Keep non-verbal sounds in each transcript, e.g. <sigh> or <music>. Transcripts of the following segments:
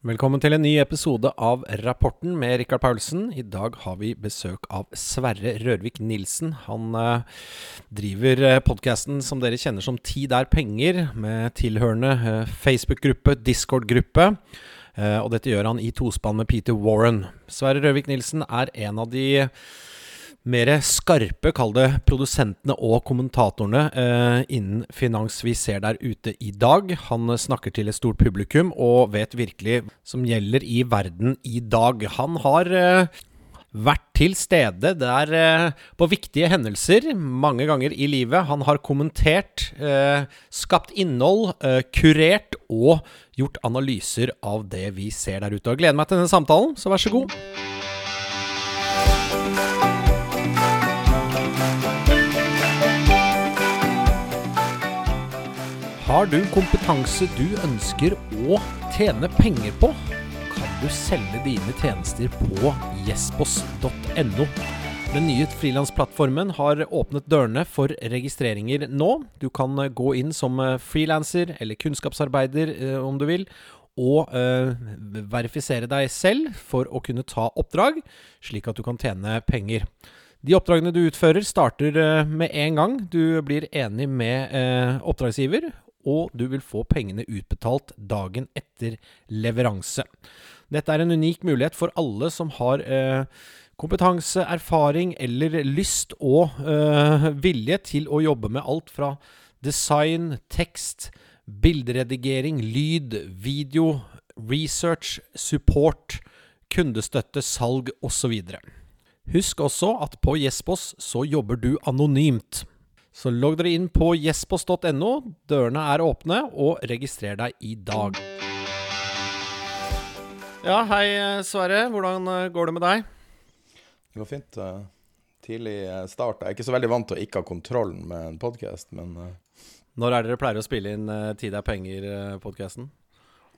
Velkommen til en ny episode av Rapporten med Rikard Paulsen. I dag har vi besøk av Sverre Rørvik Nilsen. Han eh, driver eh, podkasten som dere kjenner som Tid er penger, med tilhørende eh, Facebook-gruppe, Discord-gruppe. Og dette gjør han i tospann med Peter Warren. Sverre Rørvik Nilsen er en av de mer skarpe, kall det, produsentene og kommentatorene eh, innen finans vi ser der ute i dag. Han snakker til et stort publikum og vet virkelig som gjelder i verden i dag. Han har eh, vært til stede der eh, på viktige hendelser mange ganger i livet. Han har kommentert, eh, skapt innhold, eh, kurert og gjort analyser av det vi ser der ute. Og gleder meg til denne samtalen, så vær så god. Har du kompetanse du ønsker å tjene penger på? Kan du selge dine tjenester på jespos.no. Den nye frilansplattformen har åpnet dørene for registreringer nå. Du kan gå inn som frilanser eller kunnskapsarbeider eh, om du vil, og eh, verifisere deg selv for å kunne ta oppdrag, slik at du kan tjene penger. De oppdragene du utfører, starter eh, med en gang du blir enig med eh, oppdragsgiver, og du vil få pengene utbetalt dagen etter leveranse. Dette er en unik mulighet for alle som har eh, kompetanse, erfaring eller lyst og eh, vilje til å jobbe med alt fra design, tekst, bilderedigering, lyd, video, research, support, kundestøtte, salg osv. Husk også at på Jespos så jobber du anonymt. Så logg dere inn på jespos.no. Dørene er åpne, og registrer deg i dag. Ja, hei Sverre. Hvordan eh, går det med deg? Det går fint. eh, Tidlig eh, start. Jeg er ikke så veldig vant til å ikke ha kontrollen med en podkast, men Når er dere pleier å spille inn Tid er penger-podkasten?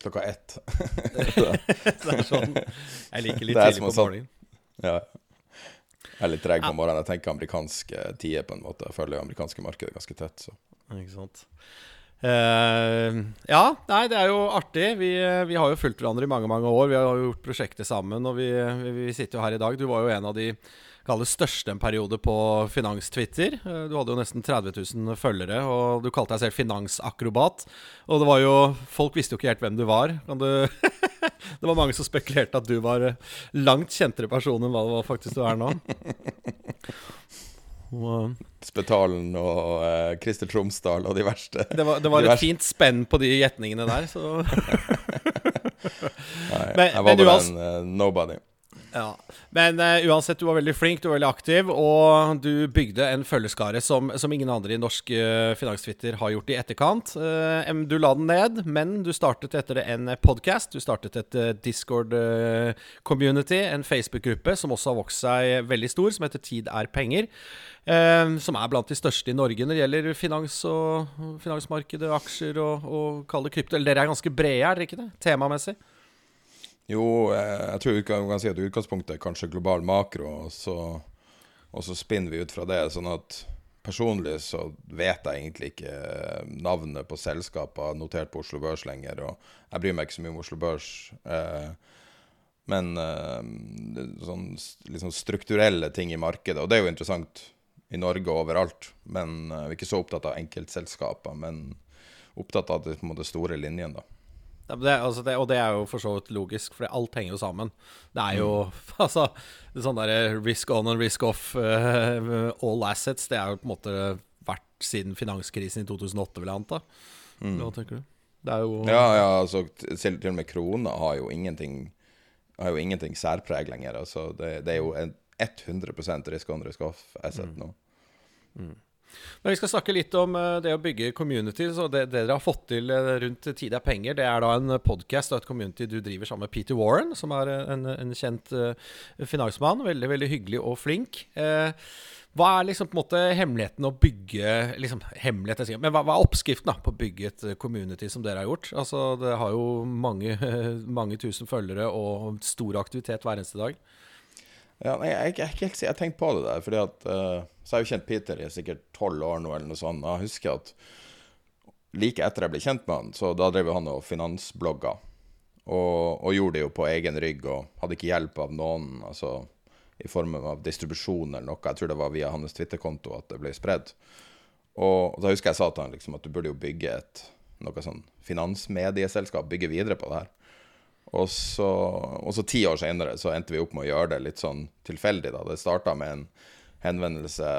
klokka ett. <laughs> <laughs> det er sånn Jeg liker litt tidlig på morgenen. morgenen. ja. Jeg er litt treg på morgenen. Jeg tenker amerikanske tider, på en måte. Jeg følger amerikanske markedet ganske tett. Så. Ikke sant. Uh, ja, nei, det er jo artig. Vi, vi har jo fulgt hverandre i mange mange år. Vi har jo gjort prosjekter sammen, og vi, vi, vi sitter jo her i dag. Du var jo en av de kall største en periode på finans-Twitter. Eh, Du hadde jo nesten 30 000 følgere, og du kalte deg selv finansakrobat. Og det var jo Folk visste jo ikke helt hvem du var. Kan du <laughs> det var mange som spekulerte at du var eh, langt kjentere person enn hva det var faktisk du er nå. <laughs> Og, Spetalen og uh, Christer Tromsdal og de verste. Det var, det var De et verste- fint spenn på de gjetningene der, så <laughs> Nei, Men- jeg var bare en uh, nobody. Ja. Men uh, uansett, du var veldig flink, du var veldig aktiv, og du bygde en følgeskare som, som ingen andre i norsk uh, finanstwitter har gjort i etterkant. Uh, du la den ned, men du startet etter det en podkast. Du startet et Discord-community, en Facebook-gruppe som også har vokst seg veldig stor, som heter Tid er penger. som er blant de største i Norge når det gjelder finans og finansmarkedet, aksjer og, og kall det krypto. Eller dere er ganske brede, er dere ikke det? Temamessig. Jo, eh, jeg tror vi kan, si at utgangspunktet er kanskje global makro, og så, og så spinner vi ut fra det. Sånn at personlig så vet jeg egentlig ikke eh, navnet på selskaper notert på Oslo Børs lenger, og jeg bryr meg ikke så mye om Oslo Børs. Eh, men sånn liksom strukturelle ting i markedet, og det er jo interessant i Norge og overalt, men vi er ikke så opptatt av enkeltselskaper, men opptatt av de store linjene, da. Det, altså det, og det er jo for så vidt logisk, for alt henger jo sammen. Det er jo <laughs> altså det er Sånn derre risk on and risk off, uh, all assets, det er jo på en måte vært siden finanskrisen i 2008, vil jeg anta. Hva tenker du? Det er jo Ja, ja, altså til, til og med krona har jo ingenting Har jo ingenting særpreg lenger. Altså, det, det er jo en 100% risk on risk off asset nå. Men vi skal snakke litt om eh, det å bygge community. Så det, det dere har fått til eh, rundt Tid er penger, det er da en podkast og et community du driver sammen med Peter Warren, som er eh, en, en kjent finansmann. Veldig, veldig hyggelig og flink. Eh, hva er liksom på en måte hemmeligheten å bygge liksom, hemmelighet, jeg sier, men hva, hva er oppskriften da, på å bygge et community som dere har gjort? Altså, Det har jo mange, <laughs> mange tusen følgere og stor aktivitet hver eneste dag. Ja, nei, jeg, jeg, jeg, jeg tenkte på det der, fordi at uh, Så har jeg jo kjent Peter i sikkert tolv år nå, eller noe sånt. og Jeg husker at like etter jeg ble kjent med han, så da drev han og finansblogga. Og og, og, gjorde det jo på egen rygg og hadde ikke hjelp av noen, altså i form av distribusjon eller noe. Jeg tror det var via hans Twitter-konto at det ble spredd. Og da husker jeg sa til han liksom at du burde jo bygge et noe sånn finansmedieselskap, bygge videre på det her. Og så, og så ti år senere så endte vi opp med å gjøre det litt sånn tilfeldig, da. Det starta med en henvendelse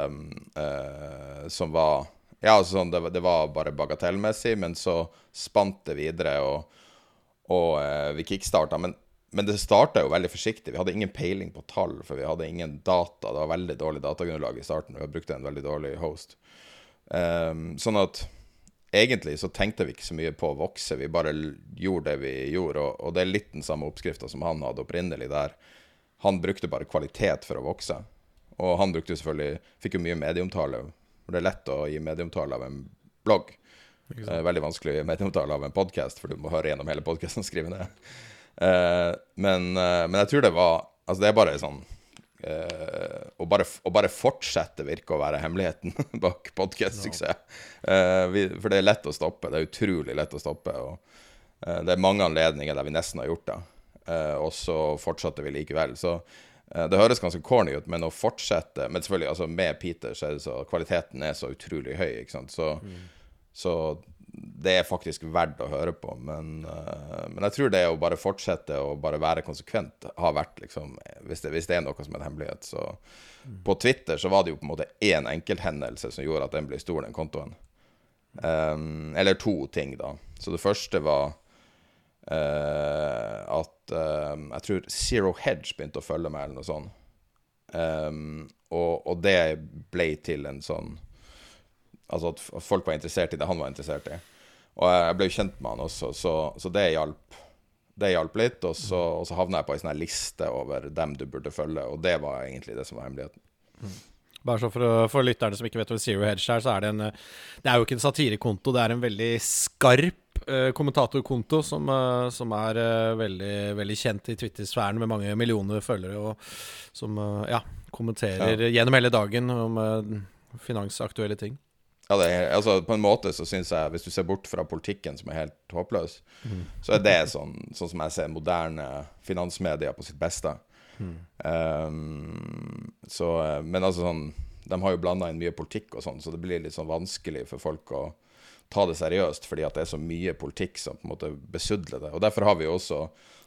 eh, som var Ja, altså sånn, det, det, var bare bagatellmessig, men så spant det videre, og, og eh, vi kickstarta. Men, men det starta jo veldig forsiktig. Vi hadde ingen peiling på tall, for vi hadde ingen data. Det var veldig dårlig datagrunnlag i starten. Vi brukte en veldig dårlig host. Eh, sånn at egentlig så tenkte vi ikke så mye på å vokse, vi bare gjorde det vi gjorde. Og, og det er litt den samme oppskrifta som han hadde opprinnelig der. Han brukte bare kvalitet for å vokse. Og han brukte selvfølgelig Fikk jo mye medieomtale. Det er lett å gi medieomtale av en blogg. Eh, veldig vanskelig å gi medieomtale av en podkast, for du må høre gjennom hele podkasten og skrive ned. Eh, men, eh, men, jeg tror det var Altså, det er bare sånn eh, å, bare, å, bare, fortsette virker å være hemmeligheten <laughs> bak podkast-suksess. Uh, for det er lett å stoppe. Det er utrolig lett å stoppe. Og uh, det er mange anledninger der vi nesten har gjort det, og så fortsatte vi likevel. Så det høres ganske corny ut, men å fortsette Men selvfølgelig, altså med Peter så er det så kvaliteten er så utrolig høy, ikke sant. Så, mm. så det er faktisk verdt å høre på. Men, uh, men, jeg tror det å bare fortsette å bare være konsekvent har vært liksom Hvis det, hvis det er noe som er en hemmelighet, så mm. På Twitter så var det jo på en måte én enkelthendelse som gjorde at den ble stor, den kontoen. Um, eller to ting, da. Så det første var Uh, at uh, Jeg tror Zero Hedge begynte å følge meg, eller noe sånt. Um, og, og, det ble til en sånn Altså at folk var interessert i det han var interessert i. Og jeg ble jo kjent med han også, så, så det hjalp. Det hjalp litt. Og så, og så havna jeg på ei sånn liste over dem du burde følge, og det var egentlig det som var hemmeligheten. Mm. Bare så for, for, lytterne som ikke vet hva Zero Hedge er, så er det en Det er jo ikke en satirekonto, det er en veldig skarp uh, kommentatorkonto som, uh, som er uh, veldig, veldig kjent i Twitter-sfæren med mange millioner følgere, og som ja, kommenterer ja. gjennom hele dagen om finansaktuelle ting. Ja, er, altså På en måte så syns jeg, hvis du ser bort fra politikken, som er helt håpløs, mm. så er det sånn, sånn, som jeg ser moderne finansmedier på sitt beste. Mm. Um, så, men altså sånn De har jo blanda inn mye politikk og sånn, så det blir litt sånn vanskelig for folk å ta det seriøst, fordi at det er så mye politikk som på en måte besudler det. Og Derfor har vi jo også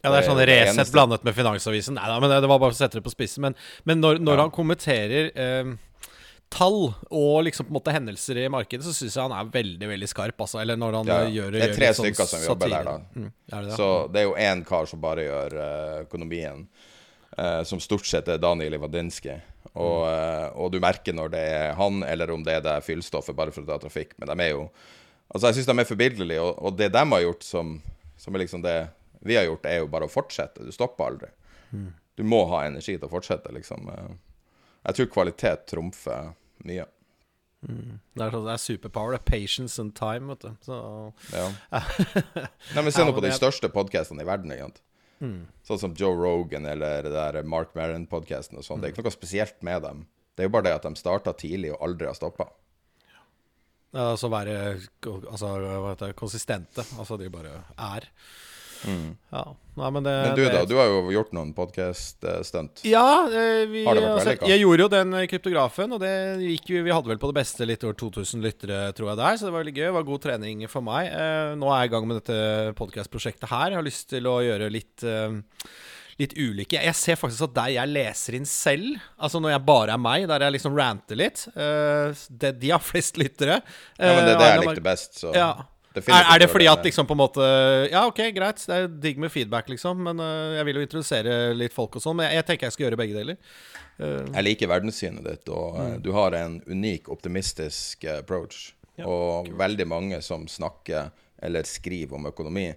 ja, det er sånn Resett blandet med Finansavisen. Nei da, men det, var bare for å sette det på spissen. Men, men når, når ja. han kommenterer eh, tall og liksom på en måte hendelser i markedet, så syns jeg han er veldig veldig skarp. Altså. Eller når han ja, gjør Det er tre sånn stykker som jobber der, da. Mm, det det? Så det er jo én kar som bare gjør uh, økonomien, uh, som stort sett er Daniel Ivadinsky. Og, uh, og, du merker når det er han, eller om det er det fyllstoffet bare for å ta trafikk. Men de er jo Altså, jeg syns de er forbilledlige, og, og, det de har gjort som, som, er liksom det vi har gjort, er jo bare å fortsette. Du stopper aldri. Mm. Du må ha energi til å fortsette, liksom. Jeg tror kvalitet trumfer mye. Mm. Det, er sånn, det er superpower. Det er patience and time, vet du. Så, ja. <laughs> Nei, men Se nå på de største podkastene i verden. Mm. Sånn som Joe Rogan eller det der Mark Maron-podkasten. Sånn. Det er ikke noe spesielt med dem. Det er jo bare det at de starta tidlig og aldri har stoppa. Altså være altså, det, konsistente. Altså de bare er. Mm. Ja. Nei, men, det, men, du da, du har jo gjort noen podkast-stunt. Ja, eh, vi, altså, jeg gjorde jo den kryptografen, og det gikk jo Vi hadde vel på det beste litt over 2000 lyttere, tror jeg der, så det var veldig gøy. Det var god trening for meg. Eh, nå er jeg i gang med dette podkast-prosjektet her. Jeg har lyst til å gjøre litt eh, litt ulike. Jeg ser faktisk at der jeg leser inn selv, altså når jeg bare er meg, der jeg liksom ranter litt uh, det, De har flest lyttere. Uh, ja, men det er det jeg likte best, så ja. Er, er, det fordi at liksom på en måte Ja, ok, greit, det er digg med feedback, liksom, men uh, jeg vil jo introdusere litt folk og sånn. Men jeg, jeg, tenker jeg skal gjøre begge deler. Uh, jeg liker verdenssynet ditt, og mm. du har en unik, optimistisk approach. Ja, og cool. veldig mange som snakker eller skriver om økonomi,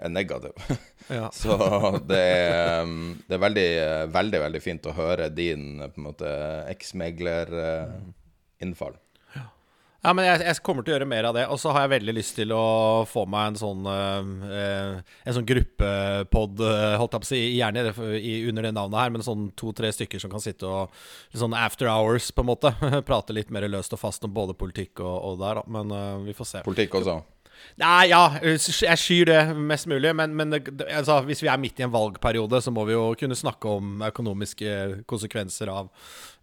er negativ. <laughs> Ja. så det er, um, det er veldig, veldig, veldig fint å høre din på en måte eksmeglerinnfall. Ja. Ja, men jeg, jeg, kommer til å gjøre mer av det. Og så har jeg veldig lyst til å få meg en sånn uh, En sånn gruppepod, holdt jeg på å si, gjerne under det navnet her, men sånn to-tre stykker som kan sitte og Sånn after hours, på en måte. <laughs> Prate litt mer løst og fast om både politikk og, og der, da. Men uh, vi får se. Politikk også? Nei, ja, jeg skyr det mest mulig, men, men altså, hvis vi er midt i en valgperiode, så må vi jo kunne snakke om økonomiske konsekvenser av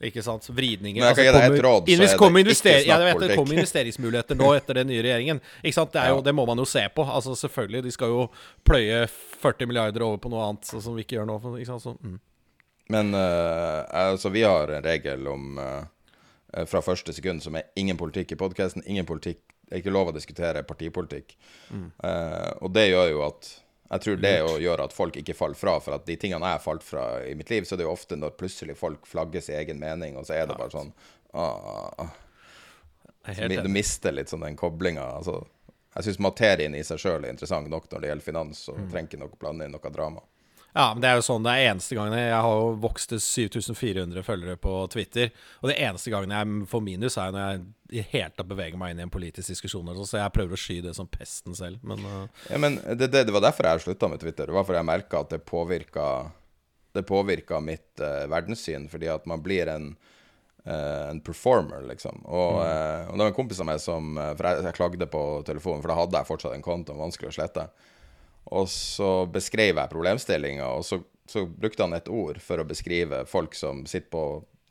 ikke sant, vridninger. Men jeg kan gi deg et råd, så er det kommer ikke ja, Det kommer investeringsmuligheter nå etter den nye regjeringen. Ikke sant? Det, jo, det, må man jo se på. Altså, selvfølgelig, de skal jo pløye 40 milliarder over på noe annet som vi ikke gjør nå. Ikke sant? Så, mm. Men uh, altså, vi har en regel om uh, fra første sekund som er ingen politikk i podkasten, ingen politikk det er ikke lov å diskutere partipolitikk. Mm. Uh, og det gjør jo at Jeg tror det jo gjør at folk ikke faller fra. For at de tingene jeg har falt fra i mitt liv, så er det jo ofte når plutselig folk flagger sin egen mening, og så er det bare sånn ah, ah. Så Du mister litt sånn den koblinga. Altså, jeg syns materien i seg sjøl er interessant nok når det gjelder finans, og mm. trenger ikke noe blande inn noe drama. Ja, men det er jo sånn det er eneste gangen Jeg har jo vokst til 7400 følgere på Twitter. Og det eneste gangen jeg får minus, er når jeg i hele tatt beveger meg inn i en politisk diskusjon. Så jeg prøver å sky det som pesten selv, men uh... Ja, men det, det, det, var derfor jeg slutta med Twitter. Det var fordi jeg merka at det påvirka Det påvirka mitt uh, verdenssyn, fordi at man blir en uh, en performer, liksom. Og, mm. og det var en kompis av meg som For jeg, jeg klagde på telefonen, for da hadde jeg fortsatt en konto, vanskelig å slette. Og så beskrev jeg problemstillinga, og så, så, brukte han et ord for å beskrive folk som sitter på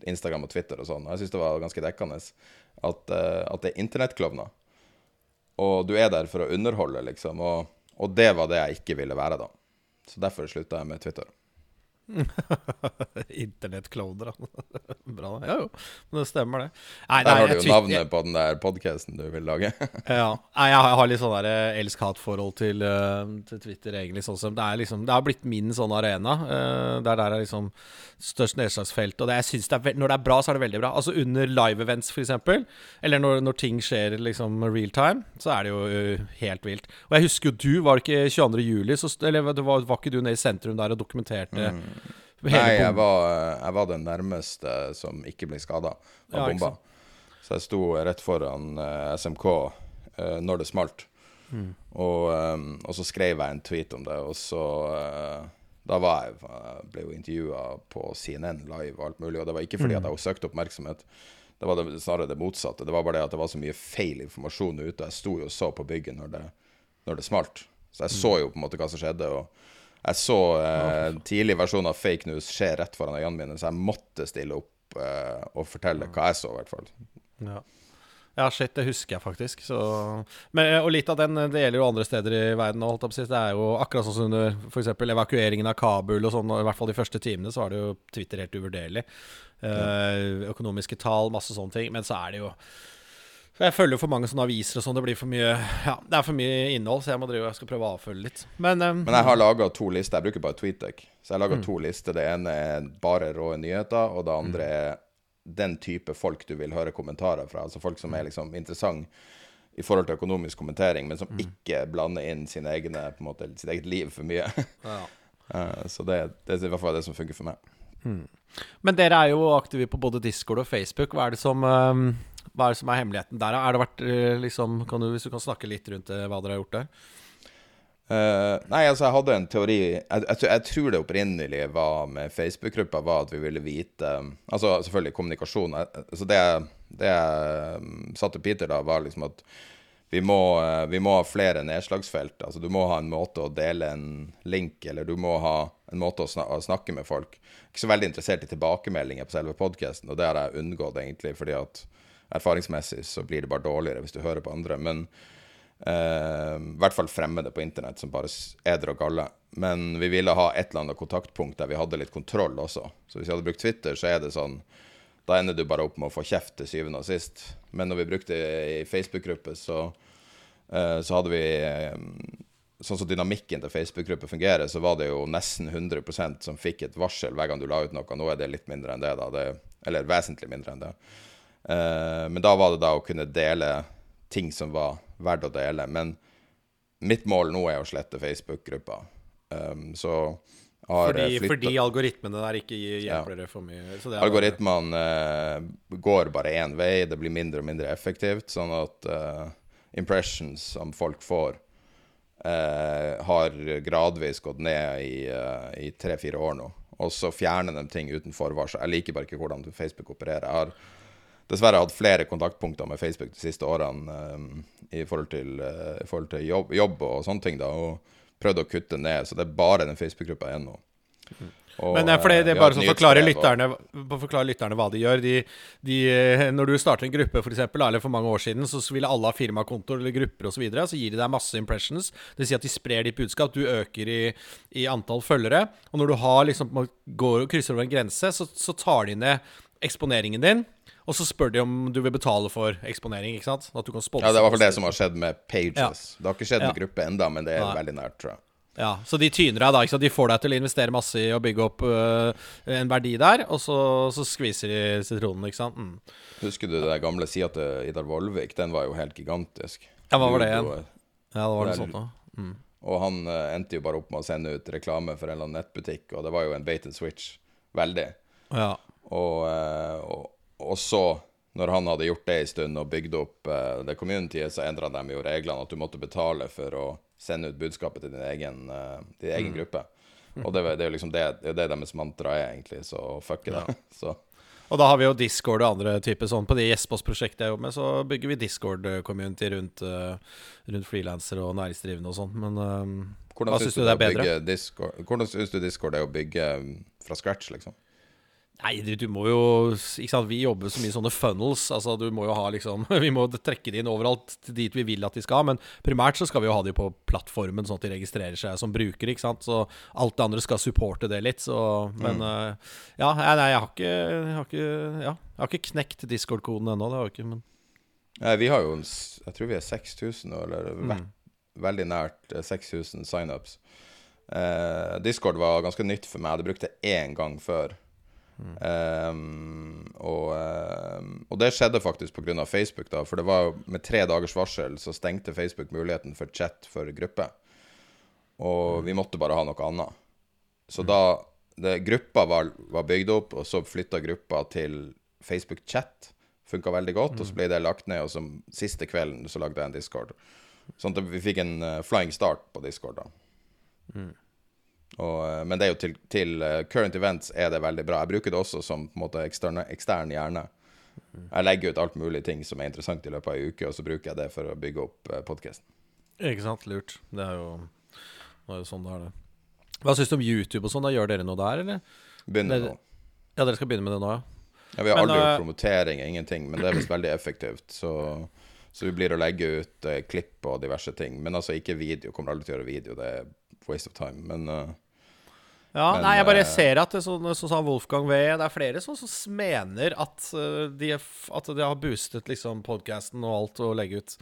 Instagram og Twitter og sånn. Og jeg syns det var ganske dekkende at, uh, at det er internettklovner. Og du er der for å underholde, liksom. Og, og det var det jeg ikke ville være, da. Så derfor slutta jeg med Twitter. <laughs> Internettklovner, <laughs> Bra, ja jo. Men det stemmer, det. Nei, der har du jo navnet på den der podkasten du vil lage. <laughs> ja. Nei, jeg har litt sånn der elsk-hat-forhold til, uh, til, Twitter, egentlig. Sånn som det, er liksom, det har blitt min sånn arena. Uh, det er der er liksom størst nedslagsfelt. Og det, jeg synes det er, når det er bra, så er det veldig bra. Altså under live-events, f.eks., eller når, når, ting skjer liksom real time, så er det jo helt vilt. Og jeg husker jo du, var det ikke 22. juli, så, eller var, var, ikke du nede i sentrum der og dokumenterte? Mm. Nei, jeg var, jeg var, den nærmeste som ikke ble skada av ja, bomba. Så jeg sto rett foran uh, SMK uh, når det smalt. Mm. Og, um, og, så skrev jeg en tweet om det, og så uh, Da var jeg, jeg ble jo intervjua på CNN live og alt mulig, og det var ikke fordi mm. at jeg søkte oppmerksomhet. Det var det, snarere det motsatte. Det var bare det at det var så mye feil informasjon ute. Jeg sto jo og så på bygget når det, når det smalt. Så jeg mm. så jo på en måte hva som skjedde. og jeg så eh, tidlig versjon av fake news skje rett foran øynene mine, så jeg måtte stille opp eh, og fortelle hva jeg så, i hvert fall. Ja. ja. shit, det husker jeg faktisk. Så, men, og litt av den det gjelder jo andre steder i verden. Holdt opp, det er jo akkurat sånn som under f.eks. evakueringen av Kabul og sånn, i hvert fall de første timene, så var det jo Twitter helt uvurderlig. Eh, økonomiske tall, masse sånne ting. Men så er det jo jeg følger for mange sånne aviser og sånn. Det blir for mye Ja, det er for mye innhold, så jeg må drive Jeg skal prøve å avfølge litt. Men, um, Men jeg har laga to lister. Jeg bruker bare TweetDeck. Så jeg har laga mm. to lister. Det ene er bare rå nyheter, og det andre mm. er den type folk du vil høre kommentarer fra. Altså folk som er liksom interessant i forhold til økonomisk kommentering, men som mm. ikke blander inn sine egne, på en måte, sitt eget liv for mye. <laughs> ja. uh, så det, det, er i hvert fall det som funker for meg. Mm. Men dere er jo aktive på både Discord og Facebook. Hva er det som um hva er det som er hemmeligheten der? Er det vært, liksom, liksom, du, Hvis du kan snakke litt rundt hva dere har gjort der? Uh, nei, altså, jeg hadde en teori Jeg, jeg, jeg tror det opprinnelige var med Facebook-gruppa, var at vi ville vite Altså selvfølgelig kommunikasjon. Altså, det, det jeg satte sa Peter da, var liksom at vi må, eh, vi må, ha flere nedslagsfelt. Altså, du må ha en måte å dele en link, eller du må ha en måte å, snak å snakke med folk. Ikke så veldig interessert i tilbakemeldinger på selve podkasten, og det har jeg unngått egentlig, fordi at erfaringsmessig så blir det bare dårligere hvis du hører på andre. Men eh, i hvert fall fremmede på internett som bare eder og galler. Men vi ville ha et eller annet kontaktpunkt der vi hadde litt kontroll også. Så hvis vi hadde brukt Twitter, så er det sånn Da ender du bare opp med å få kjeft til syvende og sist. Men når vi brukte i Facebook-gruppe, så, eh, så hadde vi eh, Sånn som dynamikken til Facebook-gruppe fungerer, så var det jo nesten 100% som fikk et varsel hver gang du la ut noe. Nå er det litt mindre enn det, da. Det, eller vesentlig mindre enn det. Uh, men da var det da å kunne dele ting som var verdt å dele. Men mitt mål nå er å slette Facebook-gruppa. Um, så har fordi, fordi, algoritmene der ikke hjelper dere for mye? Algoritmene uh, går bare én vei. Det blir mindre og mindre effektivt. Sånn at uh, impressions som folk får, har gradvis gått ned i, i tre-fire år nå. Og så fjerner de ting uten forvarsel. Jeg liker bare ikke hvordan Facebook opererer. Jeg har dessverre hatt flere kontaktpunkter med Facebook de siste årene um, i forhold til, uh, i forhold til jobb, jobb, og sånne ting, da, og prøvd å kutte ned. Så det er bare den Facebook-gruppa igjen nå. Og, Men det det, det er bare sånn forklare lytterne, forklare lytterne hva de gjør. De, de, når du starter en gruppe, for eksempel, eller for mange år siden, så ville alle ha firmakontoer eller grupper osv. Så, videre, så gir de deg masse impressions. Det vil si at de sprer ditt budskap. Du øker i, i antall følgere. Og når du har liksom, går og krysser over en grense, så, så tar de ned eksponeringen din. Og så spør de om du vil betale for eksponering. ikke sant? At du kan Ja, Det er i hvert fall det som har skjedd med Pages. Ja. Det har ikke skjedd med ja. gruppe enda, men det er Nei. veldig nært, tror jeg. Ja, Så de tyner deg da, ikke sant? De får deg til å investere masse i å bygge opp uh, en verdi der, og så, så skviser de sitronen, ikke sant. Mm. Husker du det gamle sida til Idar Vollvik? Den var jo helt gigantisk. Ja, hva var det igjen? Ja, det var noe sånt da. Mm. Og han uh, endte jo bare opp med å sende ut reklame for en eller annen nettbutikk, og det var jo en bait and switch. Veldig. Ja. Og, uh, og, og så når han hadde gjort det en stund og bygd opp uh, det communityet, så endra de jo reglene at du måtte betale for å sende ut budskapet til din egen, uh, din egen mm. gruppe. Og det, det, er jo liksom det, det, er deres mantra er, egentlig, så fuck it. Ja. <laughs> Og da har vi jo Discord og andre typer sånn. På de Gjespås-prosjektet jeg jobber med, så bygger vi Discord-community rundt, uh, rundt frilansere og næringsdrivende og sånn. Men uh, hva syns du det er bedre? Discord, hvordan syns du Discord er å bygge fra scratch, liksom? Nei, du, du, må jo ikke sant, Vi jobber så mye sånne funnels. Altså, du må jo ha liksom <laughs> Vi må trekke det inn overalt dit vi vil at de skal. Men primært så skal vi jo ha de på plattformen, sånn at de registrerer seg som brukere. ikke sant? Så alt det andre skal supporte det litt. Så, men mm. uh, ja, nei, jeg har ikke Jeg har ikke, ja, jeg har ikke knekt Discord-koden ennå. Det har jeg ikke, men Nei, vi har jo Jeg tror vi er 6000, eller mm. veldig nært 6000 signups. Uh, Discord var ganske nytt for meg. Jeg hadde brukt det én gang før. Um, og, um, og, det skjedde faktisk pga. Facebook. da For det var med tre dagers varsel så stengte Facebook muligheten for chat for gruppe. Og vi måtte bare ha noe annet. Så mm. da det, Gruppa var, var, bygd opp, og så flytta gruppa til Facebook chat. Funka veldig godt. Og så mm. ble det lagt ned, og så siste kvelden så lagde jeg en Discord. Sånn at vi fikk en uh, flying start på Discord. da mm. Og, eh, men det er jo til, til, eh, current events er det veldig bra. Jeg bruker det også som på en måte ekstern, ekstern hjerne. Jeg legger ut alt mulig ting som er interessant i løpet av ei uke, og så bruker jeg det for å bygge opp eh, podkasten. Ikke sant. Lurt. Det er jo, det er jo sånn det er, det. Hva syns du om YouTube og sånn? Gjør dere noe der, eller? Begynner nå. Ja, dere skal begynne med det nå, ja? Ja, Vi har men, aldri gjort promotering, ingenting, men det er visst veldig effektivt. Så, så vi blir å legge ut uh, klipp og diverse ting. Men altså ikke video. Kommer aldri til å gjøre video. Det er waste of time. Men uh, ja, Men, nei, jeg bare eh, ser at sånn, som sa Wolfgang V, det er flere som, som mener at, uh, de, at de har boostet liksom podkasten og alt og legge ut,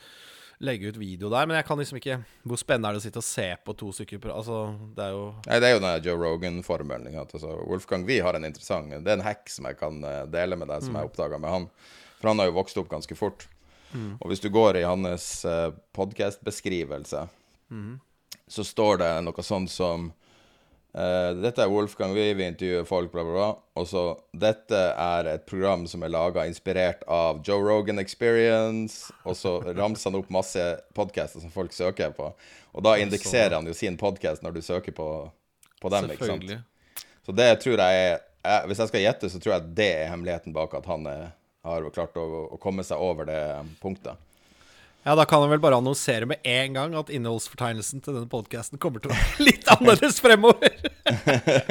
legge ut video der. Men jeg kan liksom ikke Hvor spennende er det å sitte og se på to stykker Altså, det er jo Nei, det er jo den Joe Rogan-formelen. Altså, Wolfgang V har en interessant Det er en hack som jeg kan eh, dele med deg, som mm. jeg oppdaga med han. For han har jo vokst opp ganske fort. Mm. Og hvis du går i hans uh, podkastbeskrivelse mm. Så står det noe sånn som Uh, dette er Wolfgang Wie, vi intervjuer folk, bla, bla, bla. Og så Dette er et program som er laga inspirert av Joe Rogan Experience. Og så ramser han opp masse podcaster som folk søker på. Og da indekserer han jo sin podkast når du søker på, på dem. ikke sant? Så det tror jeg er jeg, Hvis jeg skal gjette, så tror jeg det er hemmeligheten bak at han er, har klart å, å komme seg over det punktet. Ja, Da kan han vel bare annonsere med en gang at innholdsfortegnelsen til denne podkasten kommer til å være litt annerledes fremover.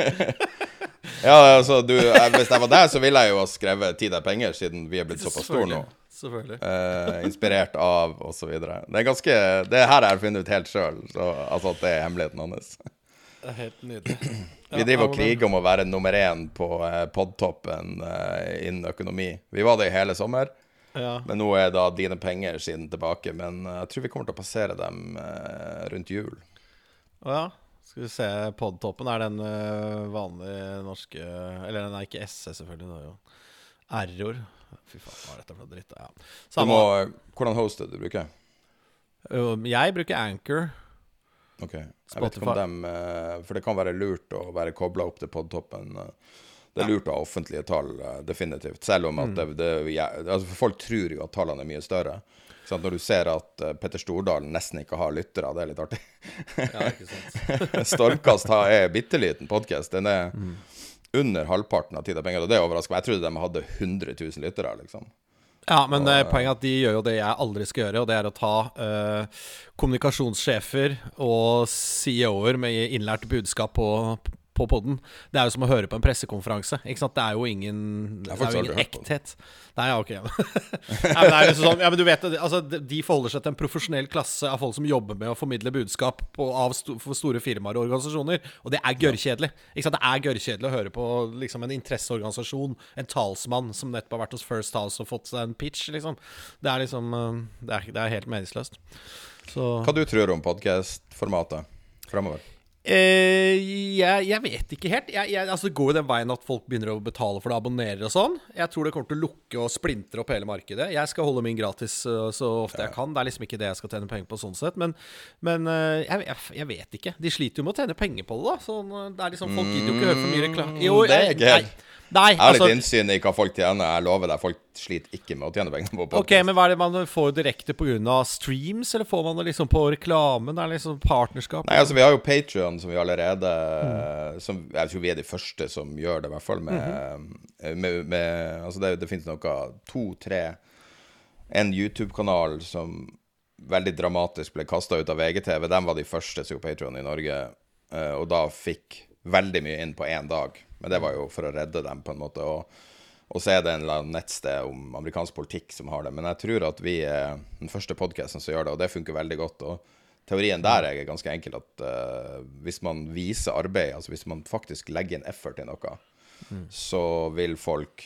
<laughs> ja, altså, du, Hvis jeg var der, så ville jeg jo ha skrevet 'Tid er penger', siden vi er blitt såpass store nå. Selvfølgelig. Eh, inspirert av, osv. Det er ganske Det her har jeg funnet ut helt sjøl, altså at det er hemmeligheten hans. Det er helt nydelig. Ja, vi driver og kriger om å være nummer én på eh, podtoppen eh, innen økonomi. Vi var det i hele sommer. Ja. Men nå er da dine penger siden tilbake. Men eh, jeg tror vi kommer til å passere dem eh, rundt jul. Å ja. Skal vi se, Podtoppen, er den uh, vanlige norske Eller den er ikke SE, selvfølgelig. Det er jo Error. Fy faen, hva er dette for dritt? Ja. Du må, hvordan host du bruker Jeg bruker Anchor. Ok. Jeg vet ikke om dem For det kan være lurt å være kobla opp til Podtoppen. Det er lurt å ha offentlige tall, eh, definitivt. Selv om at mm. det, det altså Folk tror jo at tallene er mye større. Så når du ser at uh, Petter Stordalen nesten ikke har lyttere, det er litt artig. ja, ikke <laughs> sant. Stormkast er bitte liten podkast. Den er mm. under halvparten av Tid og penger, og det overrasker meg. Jeg trodde de hadde 100 000 lyttere, liksom. Ja, men og, poenget er at de gjør jo det jeg aldri skal gjøre, og det er å ta uh, kommunikasjonssjefer og CEO-er med innlært budskap på på poden. Det er jo som å høre på en pressekonferanse. Ikke sant? Det er jo ingen, det er jo ingen ekthet. Nei, ja, ok. Nei, <laughs> men, liksom sånn, ja, men du vet altså, De forholder seg til en profesjonell klasse av folk som jobber med å formidle budskap på, av sto, for store firmaer og organisasjoner. Og det er gørrkjedelig. Det er gørrkjedelig å høre på liksom, en interesseorganisasjon, en talsmann som nettopp har vært hos First House og fått seg en pitch. Liksom. Det er liksom eh, Det er, det er helt meningsløst. Så. Hva du tror om podkastformatet framover? Uh, jeg, jeg, vet ikke helt. Jeg, jeg, altså, det går jo den veien at folk begynner å betale for det, abonnerer og sånn. Jeg tror det kommer til å lukke og splintre opp hele markedet. Jeg skal holde min gratis uh, så ofte jeg kan. Det er liksom ikke det jeg skal tjene penger på sånn sett. Men, men uh, jeg, vet ikke. De sliter jo med å tjene penger på det, da. Sånn, det er liksom, folk gidder jo ikke høre for mye reklame. Jo, det er gøy. Nei, jeg har altså, litt innsyn i hva folk tjener. Jeg lover deg, folk sliter ikke med å tjene penger på podcast. Ok, Men hva er det man får direkte pga. streams, eller får man det liksom på reklamen? Det er liksom partnerskap? Nei, altså Vi har jo Patrion, som vi allerede mm. som, Jeg tror vi er de første som gjør det, i hvert fall. Med, mm -hmm. med, med Altså det, det finnes noe to-tre En YouTube-kanal som veldig dramatisk ble kasta ut av VGTV. De var de første som gjorde Patrion i Norge, eh, og da fikk veldig mye inn på én dag. Men det var jo for å redde dem, på en måte. Og, og så er det en eller annen nettsted om amerikansk politikk som har det. Men jeg tror at vi er den første podkasten som gjør det, og det funker veldig godt. og Teorien der er ganske enkel at uh, hvis man viser arbeid, altså hvis man faktisk legger inn effort i noe, mm. så vil folk,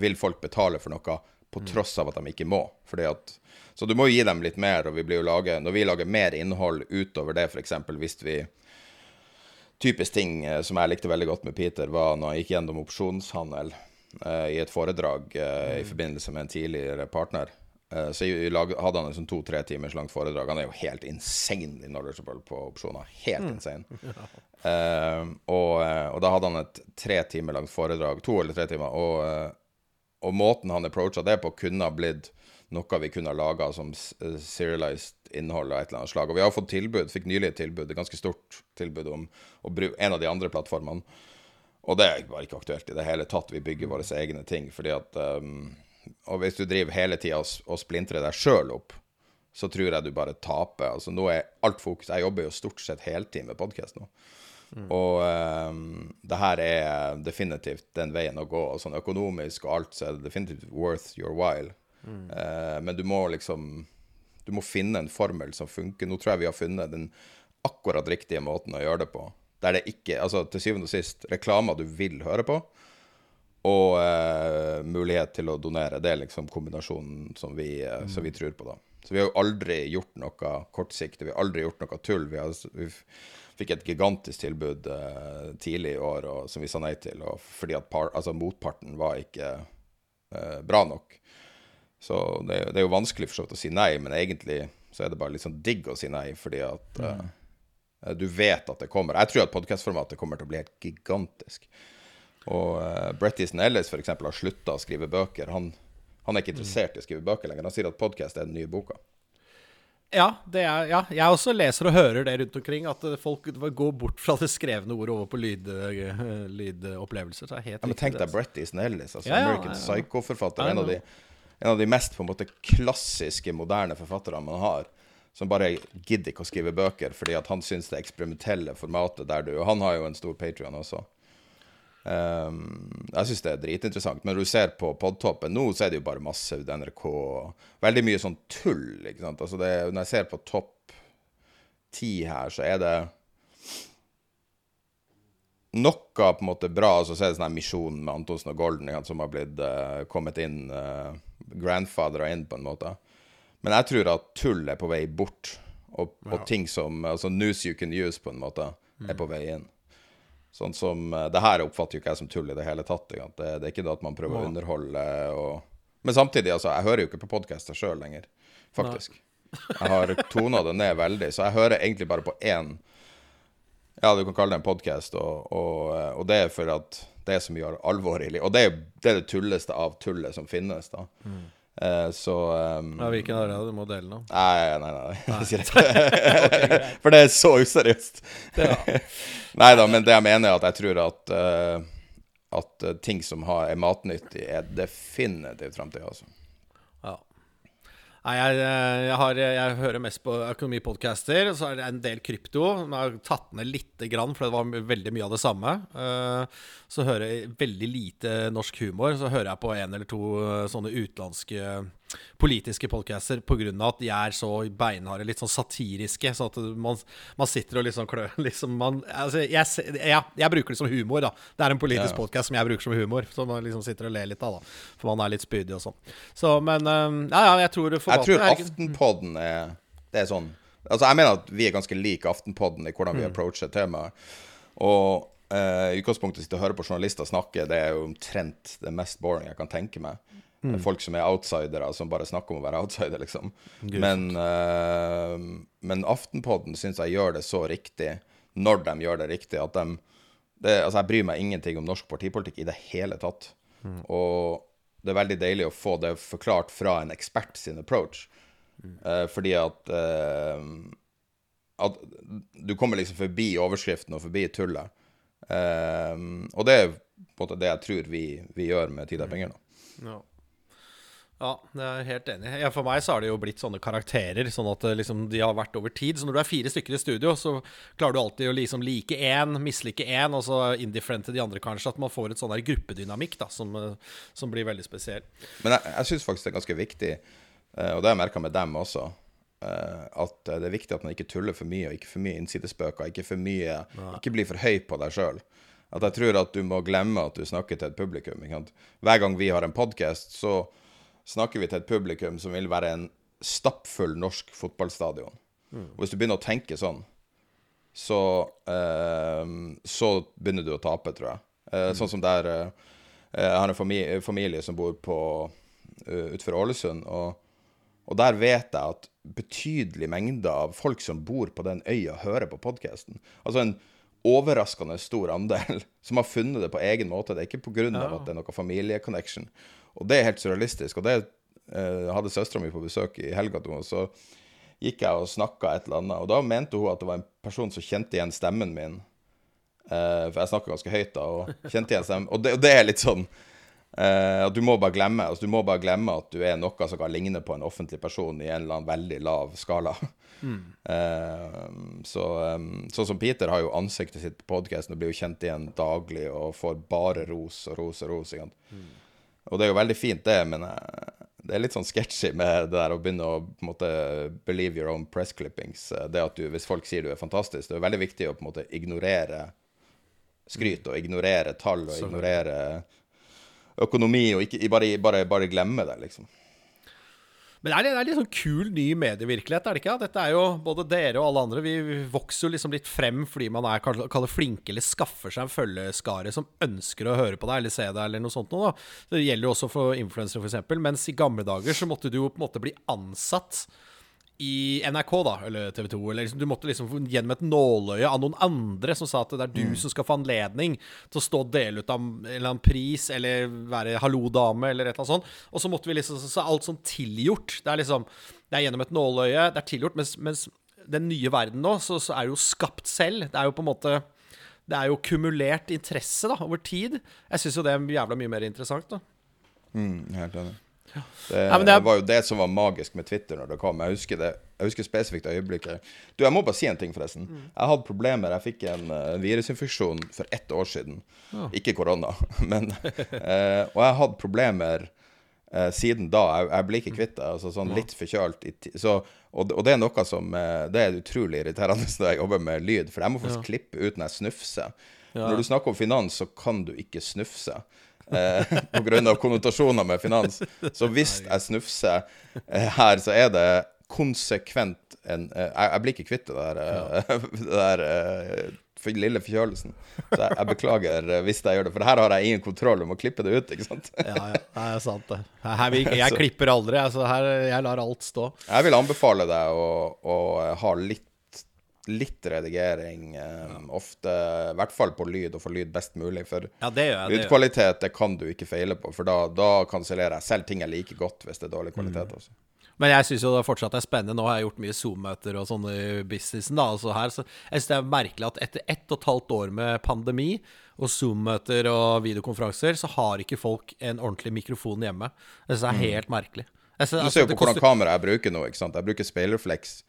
vil folk betale for noe på mm. tross av at de ikke må. Fordi at, så du må jo gi dem litt mer. og vi blir jo lage, Når vi lager mer innhold utover det, f.eks. hvis vi typisk ting eh, som jeg likte veldig godt med Peter, var når han gikk gjennom opsjonshandel i et foredrag mm. i mm. forbindelse med en tidligere partner. Eh, så hadde han sånn to-tre timers langt foredrag. Han er jo helt insanely knowledgeable på opsjoner. Helt mm. insane. <laughs> Uh, og, eh, og, da hadde han et tre timer langt foredrag, to eller tre timer, og, og måten han approacha det på, kunne ha blitt noe vi kunne ha laga som serialized innhold av et eller annet slag. Og vi har fått tilbud, fikk nylig et tilbud, et ganske stort tilbud om å bruke en av de andre plattformene. Og det er bare ikke aktuelt i det hele tatt. Vi bygger våre egne ting. fordi at um, Og hvis du driver hele tida og, og splintrer deg sjøl opp, så tror jeg du bare taper. Altså nå er alt fokus Jeg jobber jo stort sett heltid med podkast nå. Mm. Og um, det her er definitivt den veien å gå. Og sånn økonomisk og alt, så er det definitivt worth your while. Mm. Uh, men du må liksom du må finne en formel som funker. Nå tror jeg vi har funnet den akkurat riktige måten å gjøre det på. Der det ikke Altså til syvende og sist reklamer du vil høre på, og eh, mulighet til å donere. Det er liksom kombinasjonen som vi, eh, mm. som vi, tror på, da. Så vi har jo aldri gjort noe kortsiktig. Vi har aldri gjort noe tull. Vi, har, vi fikk et gigantisk tilbud eh, tidlig i år og, som vi sa nei til, fordi at par, altså, motparten var ikke eh, bra nok. Så det, det, er jo vanskelig for så vidt å si nei, men egentlig så er det bare litt sånn digg å si nei, fordi at mm. Uh, du vet at det kommer. Jeg tror at podkastformatet kommer til å bli helt gigantisk. Og uh, Brett Easton Ellis f.eks. har slutta å skrive bøker. Han, han, er ikke interessert i å skrive bøker lenger. Han sier at podkast er den nye boka. Ja, er, ja, jeg også leser og hører det rundt omkring. At folk går bort fra det skrevne ordet over på lyd, lydopplevelser. Så ja, men tenk deg Brett Easton Ellis, altså ja, American Psycho-forfatter. En av de en av de mest på en måte klassiske, moderne forfatterne man har. Som bare gidder ikke å skrive bøker fordi at han syns det eksperimentelle formatet der du Og han har jo en stor Patrion også. Um, jeg syns det er dritinteressant. Men når du ser på podtoppen nå, så er det jo bare masse NRK. Veldig mye sånn tull. ikke sant? Altså det, når jeg ser på topp ti her, så er det noe på en måte bra. Så er det sånn Misjon med Antonsen og Golden som har blitt uh, kommet inn. Uh, grandfathera inn, på en måte. Men jeg tror at tull er på vei bort, og, og ting som altså news you can use, på en måte, er mm. på vei inn. Sånn som uh, Det her oppfatter jo ikke jeg som tull i det hele tatt. Det, det, er ikke det at man prøver å underholde og Men samtidig, altså, jeg hører jo ikke på podkaster sjøl lenger, faktisk. <laughs> jeg har tona det ned veldig, så jeg hører egentlig bare på én Ja, du kan kalle det en podkast, og, og, eh, og det er for at det er så mye alvor i livet. Og det er, det er det tulleste av tullet som finnes, da. Mm. Uh, så um, ja, Hvilken det du må dele nå? Nei, nei, nei. nei. <laughs> For det er så useriøst. Ja. <laughs> nei da, men det jeg mener, er at jeg tror at, uh, at uh, ting som har, er matnyttig, er definitivt framtida. Altså. Nei, jeg, jeg, har, jeg hører mest på økonomipodcaster. Så er det en del krypto. Jeg har tatt ned lite grann, for det var veldig mye av det samme. Eh, så hører jeg veldig lite norsk humor. Så hører jeg på en eller to eh, sånne utenlandske politiske podcaster pga. at de er så beinharde, litt sånn satiriske. Sånn at man, man sitter og liksom klør <laughs> liksom man, altså, jeg, ja, jeg, bruker det som humor, da. Det er en politisk ja. podkast som jeg bruker som humor. Så man liksom sitter og ler litt av, da. For man er litt spydig og sånn. Så, men ja, ja, jeg tror Jeg tror Aftenpodden er Det er sånn Altså, jeg mener at vi er ganske like Aftenpodden i hvordan vi mm. approacher temaet. Og i utgangspunktet sitte og høre på journalister snakke, det er jo omtrent det mest boring jeg kan tenke meg. Mm. Folk som er outsidere, som bare snakker om å være outsider, liksom. Men, uh, men Aftenpodden syns jeg gjør det så riktig, når de gjør det riktig, at de det, Altså, jeg bryr meg ingenting om norsk partipolitikk i det hele tatt. Mm. Og det er veldig deilig å få det forklart fra en ekspert sin approach. Mm. Uh, fordi at uh, At du kommer liksom forbi overskriften og forbi tullet. Uh, og det er på en måte det jeg tror vi, vi gjør med Tid og penger nå. Ja. Ja, jeg er helt enig. Ja, for meg så har det jo blitt sånne karakterer, sånn at liksom, de har vært over tid. Så når du er fire stykker i studio, så klarer du alltid å liksom like én, mislike én, og så indifferent til de andre, kanskje. At man får et sånn der gruppedynamikk da, som, som, blir veldig spesiell. Men jeg, jeg syns faktisk det er ganske viktig, eh, og det har jeg merka med dem også, eh, at det er viktig at man ikke tuller for mye, og ikke for mye innsidespøker, ikke for mye Ikke blir for høy på deg sjøl. At jeg tror at du må glemme at du snakker til et publikum. Hver gang vi har en podkast, så snakker vi til et publikum som vil være en stappfull norsk fotballstadion. Mm. Og hvis du begynner å tenke sånn, så, eh, så begynner du å tape, tror jeg. Eh, mm. Sånn som der eh, Jeg har en familie, familie som bor på uh, utenfor Ålesund, og, og, der vet jeg at betydelig mengde av folk som bor på den øya, hører på podkasten. Altså en overraskende stor andel <laughs> som har funnet det på egen måte. Det er ikke pga. Ja. at det er noe familieconnection. Og det er helt surrealistisk. Og det eh, hadde søstera mi på besøk i helga og så gikk jeg og snakka et eller annet. Og da mente hun at det var en person som kjente igjen stemmen min. Eh, for jeg snakker ganske høyt da, og kjente igjen stemmen. Og det, og det er litt sånn at du må bare glemme altså, du må bare glemme at du er noe som kan ligne på en offentlig person i en eller annen veldig lav skala. Mm. Uh, <laughs> så, um, sånn som Peter har jo ansiktet sitt på podkasten og blir jo kjent igjen daglig og får bare ros og ros og ros. Mm. Og det er jo veldig fint, det, men uh, det er litt sånn sketchy med det der å begynne å på en måte believe your own press clippings. Det at du, Hvis folk sier du er fantastisk, det er veldig viktig å på en måte ignorere skryt og ignorere tall og ignorere økonomi, og ikke, bare, bare, bare glemme det, liksom. Men det er, det er litt sånn kul ny medievirkelighet, er det ikke? Dette er jo både dere og alle andre. Vi vokser jo liksom litt frem fordi man er kaller flinke eller skaffer seg en følgeskare som ønsker å høre på deg eller se deg eller noe sånt noe. Da. Det gjelder jo også for influensere, f.eks. Mens i gamle dager så måtte du jo på en måte bli ansatt i NRK, da, eller TV 2. Eller liksom, du måtte liksom gjennom et nåløye av noen andre som sa at det er du mm. som skal få anledning til å stå og dele ut av en eller annen pris, eller være hallo-dame, eller et eller annet sånt. Og så måtte vi liksom Så er alt sånn tilgjort. Det er liksom Det er gjennom et nåløye, det er tilgjort. Mens, mens den nye verden nå, så, så, er det jo skapt selv. Det er jo på en måte Det er jo kumulert interesse da, over tid. Jeg syns jo det er jævla mye mer interessant, da. Mm, helt enig. Det, ja, det, er... var jo det som var magisk med Twitter når det kom. Jeg husker, det, jeg husker spesifikt øyeblikket. Du, Jeg må bare si en ting, forresten. Mm. Jeg hadde problemer. Jeg fikk en uh, virusinfeksjon for ett år siden. Oh. Ikke korona, <laughs> men uh, Og jeg hadde problemer uh, siden da. Jeg, jeg blir ikke kvitt det. Altså, sånn litt forkjølt. Så, og, og, det er noe som Det er utrolig irriterende <laughs> når jeg jobber med lyd, for jeg må faktisk ja. klippe ut når jeg snufser. Ja. Når du snakker om finans, så kan du ikke snufse eh, pga. konnotasjoner med finans. Så hvis jeg snufser eh, her, så er det konsekvent en eh, jeg, jeg, blir ikke kvitt det der, eh, <laughs> det der for lille forkjølelsen. Så jeg, jeg, beklager hvis jeg gjør det, for her har jeg ingen kontroll. Du må klippe det ut, ikke sant? ja, ja, det er sant, det. Her, jeg, <laughs> jeg klipper aldri, altså her, jeg lar alt stå. Jeg vil anbefale deg å, å ha litt litt redigering. Eh, ofte, i hvert fall på lyd, og få lyd best mulig. For ja, det gjør, lydkvalitet det kan du ikke feile på, for da, da kansellerer jeg selv ting jeg liker godt, hvis det er dårlig kvalitet. Mm. også. Men jeg syns jo det fortsatt er spennende. Nå har jeg gjort mye Zoom-møter og sånn i businessen. da, altså her, så Jeg syns det er merkelig at etter ett og et halvt år med pandemi og Zoom-møter og videokonferanser, så har ikke folk en ordentlig mikrofon hjemme. Det er mm. helt merkelig. Jeg ser- Du ser jo på hvordan koster- kamera jeg bruker nå. ikke sant? Jeg bruker Speilerflex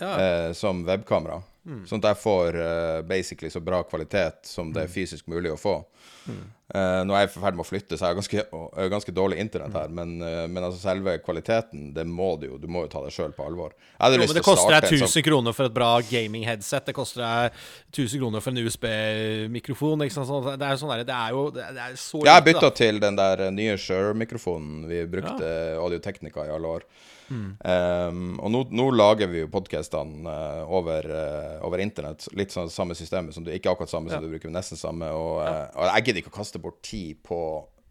ja. eh, som webkamera. Mm. Sånn at jeg får eh, basically så bra kvalitet som Mm. det er fysisk mulig å få. Eh, nå er jeg i ferd med å flytte, så jeg har ganske, uh, ganske dårlig internett her. Men, uh, men altså selve kvaliteten, det må du jo. Du må jo ta deg sjøl på alvor. Jo, men det koster deg 1000 sånn kroner for et bra gaming-headset. Det koster deg 1000 kroner for en USB-mikrofon. Sånn- Det er jo sånn der, det er jo det er så Jeg lite, bytta til den der nye Shure-mikrofonen. Vi brukte Audio Technica i alle år. Mm. Um, og nå, nå lager vi jo podkastene over, uh, over internett. Litt sånn samme systemet som du Ikke akkurat samme som du bruker, men nesten samme. Og, eh, og jeg gidder ikke å kaste bort tid på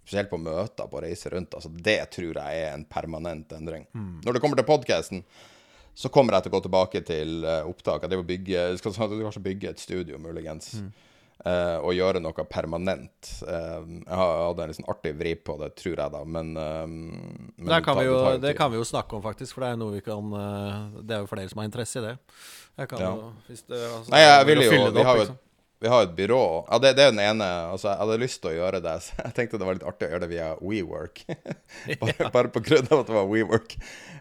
Spesielt på møter, på å reise rundt. Altså, det tror jeg er en permanent endring. Mm. Når det kommer til podkasten, så kommer jeg til å gå tilbake til eh, opptak. Jeg bygge, og bygger, skal kanskje bygge et studio, muligens. Mm. Uh, og gjøre noe permanent. Uh, jeg hadde en sånn artig vri på det, tror jeg, da. Men, uh, men det, kan tar- vi jo, det kan vi jo snakke om, faktisk. For det er noe vi kan Det er jo flere som har interesse i det. Jeg kan Ja. jo hvis det, altså, Nei, jeg vil jo Vi har jo liksom. Vi har et byrå. Ja, det, det er den ene. Altså, jeg hadde lyst til å gjøre det. Så <laughs> jeg tenkte det var litt artig å gjøre det via WeWork. <laughs> bare, bare på grunn av at det var WeWork.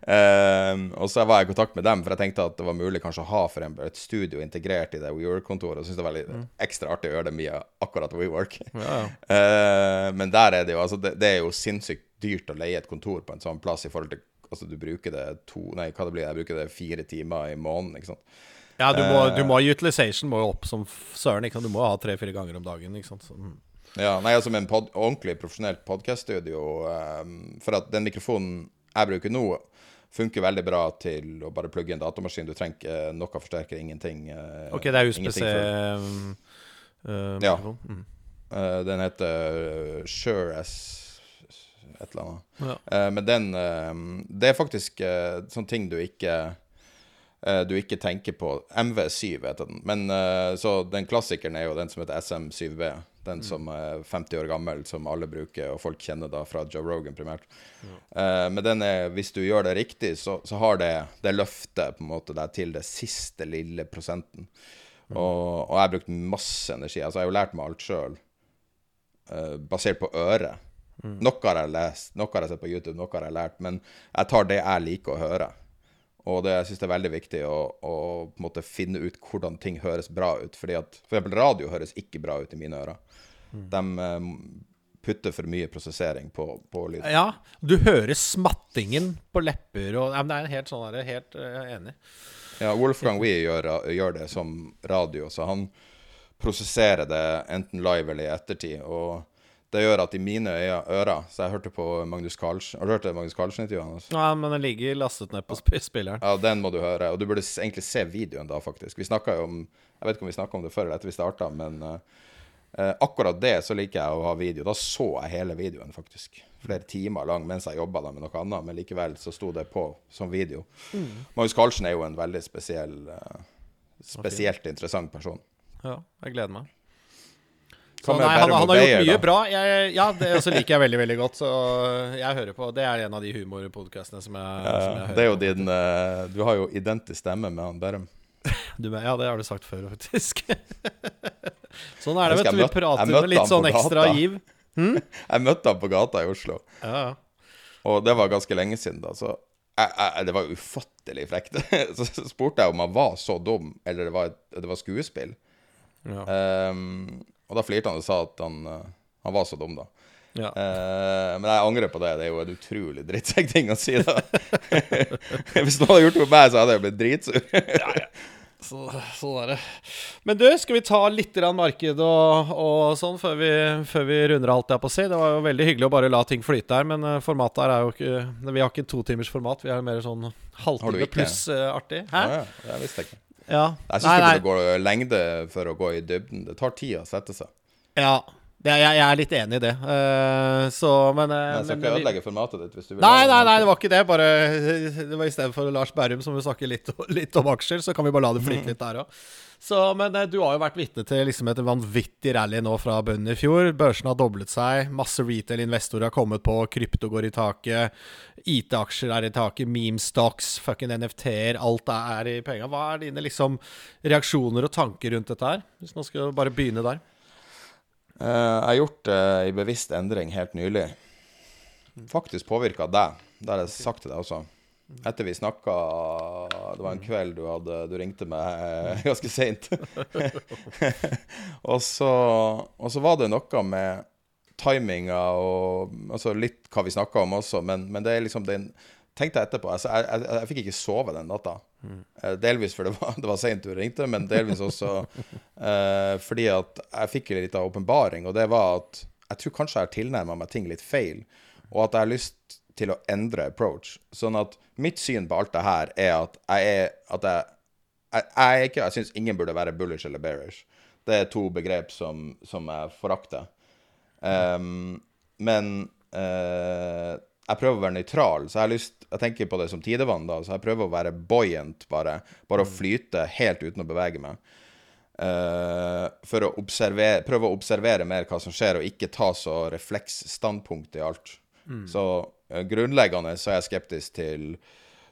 Um, og så var jeg i kontakt med dem, for jeg tenkte at det var mulig kanskje å ha for en, et studio integrert i det WeWork-kontoret. Og syntes det var litt ekstra artig å gjøre det via akkurat WeWork. Mm. Ja, ja. <laughs> Eh, men der er det jo Altså, det, det er jo sinnssykt dyrt å leie et kontor på en sånn plass i forhold til Altså, du bruker det to Nei, hva det blir Jeg bruker det fire timer i måneden, ikke sant. Ja, du må, Eh. du må utilization må jo opp som søren. Ikke sant? Du må ha tre-fire ganger om dagen. Ikke sant? Så, mm. Ja, nei, altså med en pod ordentlig profesjonelt podkaststudio um, For at den mikrofonen jeg bruker nå, funker veldig bra til å bare plugge en datamaskin. Du trenger uh, noe forsterker, ingenting. Uh, OK, det er USBC um, uh, Ja. Mm. Uh, den heter Sure S et eller annet. Ja. Eh, men den eh, Det er faktisk sånne ting du ikke eh, du ikke tenker på. MV7 heter den. Men eh, Så den klassikeren er jo den som heter SM7B. Den som er 50 år gammel, som alle bruker, og folk kjenner da fra Joe Rogan primært. Eh, men den er, hvis du gjør det riktig, så, så har det det løftet på en måte deg til det siste lille prosenten. Og, og jeg har brukt masse energi. Altså, jeg har jo lært meg alt sjøl, basert på øret. Noe har jeg lest, noe har jeg sett på YouTube, noe har jeg lært. Men jeg tar det jeg liker å høre. Og det, jeg synes det er veldig viktig å, å på en måte finne ut hvordan ting høres bra ut. Fordi at for eksempel radio høres ikke bra ut i mine ører. De eh, putter for mye prosessering på, på lyd. ja, du hører smattingen på lepper og ja, men Det er helt sånn der, helt uh, enig. Ja, Wolfgang Wee gjør, gjør det som radio, så han prosesserer det enten live eller i ettertid. Og det gjør at i mine ører Så jeg hørte på Magnus Carlsen Har du hørt det Magnus Carlsen-intervjuet hans? Ja, men den ligger lastet ned på spilleren. Ja, den må du høre. Og du burde egentlig se videoen da, faktisk. Vi snakka jo om Jeg vet ikke om vi snakka om det før eller etter vi starta, men eh, akkurat det så liker jeg å ha video. Da så jeg hele videoen, faktisk. Flere timer lang mens jeg jobba med noe annet, men likevel så sto det på som video. Magnus Carlsen er jo en veldig spesiell uh, Spesielt interessant person. Ja, jeg gleder meg. Så, nei, han, han har gjort mye da? bra. Jeg, ja, det også liker jeg veldig veldig godt. Så jeg hører på Det er en av de humorpodkastene som jeg, som jeg hører er på. din eh, Du har jo identisk stemme med han Bærum. <laughs> Du, ja, det har du sagt før, faktisk. <laughs> sånn er det, vet du. Vi prater med litt sånn ekstra gata. giv. <laughs> Jeg møtte han på gata i Oslo, Ja, ja. og det var ganske lenge siden, da. Så jeg, jeg, det var ufattelig frekt. Så spurte jeg om han var så dum, eller det var, det var skuespill. Ja. Ehm, og da flirte han og sa at han, eh, han var så dum, da. ja. Uh, men jeg angrer på det. Det er jo en utrolig drittsekk ting å si, da. <laughs> Hvis noen hadde gjort det med meg, så hadde jeg blitt dritsur. Så, sånn er det. Men du, skal vi ta litt marked og, og sånn før vi, før vi runder alt jeg på å si? Det var jo veldig hyggelig å bare la ting flyte her, men eh, formatet her er jo ikke Vi har ikke totimers format, vi er mer sånn halvtime pluss uh, artig. Hæ? Ja, ja, det visste jeg ikke. Ja. Jeg syns det burde gå lengde for å gå i dybden. Det tar tid å sette seg. Ja, det, jeg, jeg er litt enig i det. Uh, så, men, uh, jeg skal men ikke ødelegge formatet ditt hvis du vil Nei, nei, nei, det var ikke det. Bare <laughs> Det var istedenfor Lars Berrum, som vil snakke litt, litt om aksjer, så kan vi bare la det flyte litt der òg. Så, men eh, du har jo vært vitne til liksom et vanvittig rally nå fra bunnen i fjor. Børsen har doblet seg. Masse retail-investorer har kommet på. Krypto går i taket. IT-aksjer er i taket. Meme stocks, fucking NFT-er. Alt er i penga. Hva er dine liksom reaksjoner og tanker rundt dette her? Hvis nå skal bare begynne der. Eh, jeg har gjort uh, en bevisst endring helt nylig. Faktisk påvirka deg. Det har jeg sagt til deg også. Etter vi snakka Det var en kveld du hadde Du ringte meg <laughs> ganske seint. <laughs> og, så, og så var det noe med timinga og altså litt hva vi snakka om også, men, men, det er liksom den Tenkte jeg etterpå altså, jeg, jeg, jeg, fikk ikke sove den natta. Mm. Delvis fordi det var, det var seint du ringte, men delvis også uh, fordi at jeg fikk litt av åpenbaring, og det var at jeg tror kanskje jeg har tilnærma meg ting litt feil, og at jeg har lyst til å endre approach. Sånn at mitt syn på alt det her er at jeg er at jeg, jeg, jeg, jeg syns ingen burde være bullish eller bearish. Det er to begrep som, som jeg forakter. Um, men uh, jeg prøver å være nøytral, så jeg har lyst Jeg tenker på det som tidevann, da. Så jeg prøver å være buoyant, bare. Bare å mm. flyte helt uten å bevege meg. Uh, for å prøve å observere mer hva som skjer, og ikke ta så refleksstandpunkt i alt. Mm. Så grunnleggende så er jeg skeptisk til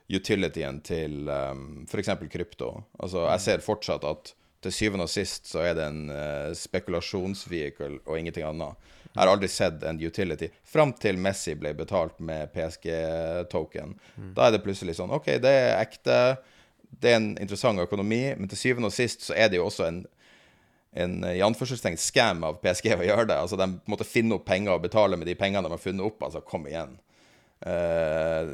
utilityen til um, f.eks. krypto. Altså, jeg ser fortsatt at til syvende og sist så er det en uh, spekulasjonsvehicle og ingenting annet. Jeg har aldri sett en utility fram til Messi ble betalt med PSG-token. Mm. Da er det plutselig sånn OK, det er ekte, det er en interessant økonomi, men til syvende og sist så er det jo også en en i anførselstegn scam av PSG å gjøre det. Altså De måtte finne opp penger og betale med de pengene de har funnet opp. Altså, kom igjen. Uh,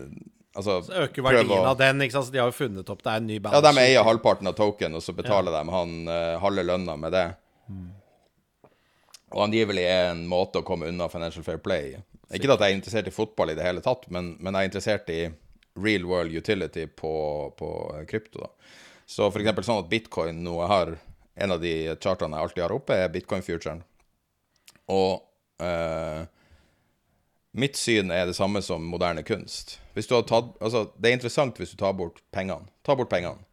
altså, så øker verdien å, av den. ikke sant? Så de har jo funnet opp det er en ny balance. Ja, de eier halvparten av token, og så betaler ja. de han uh, halve lønna med det. Mm. Og angivelig er en måte å komme unna Financial Fair Play. Ikke at jeg er interessert i fotball i det hele tatt, men, men jeg er interessert i real world utility på, på krypto. da. Så eksempel sånn at bitcoin nå har En av de chartene jeg alltid har oppe, er bitcoin-futuren. Og eh, mitt syn er det samme som moderne kunst. Hvis du har tatt, altså, det er interessant hvis du tar bort pengene. Ta bort pengene.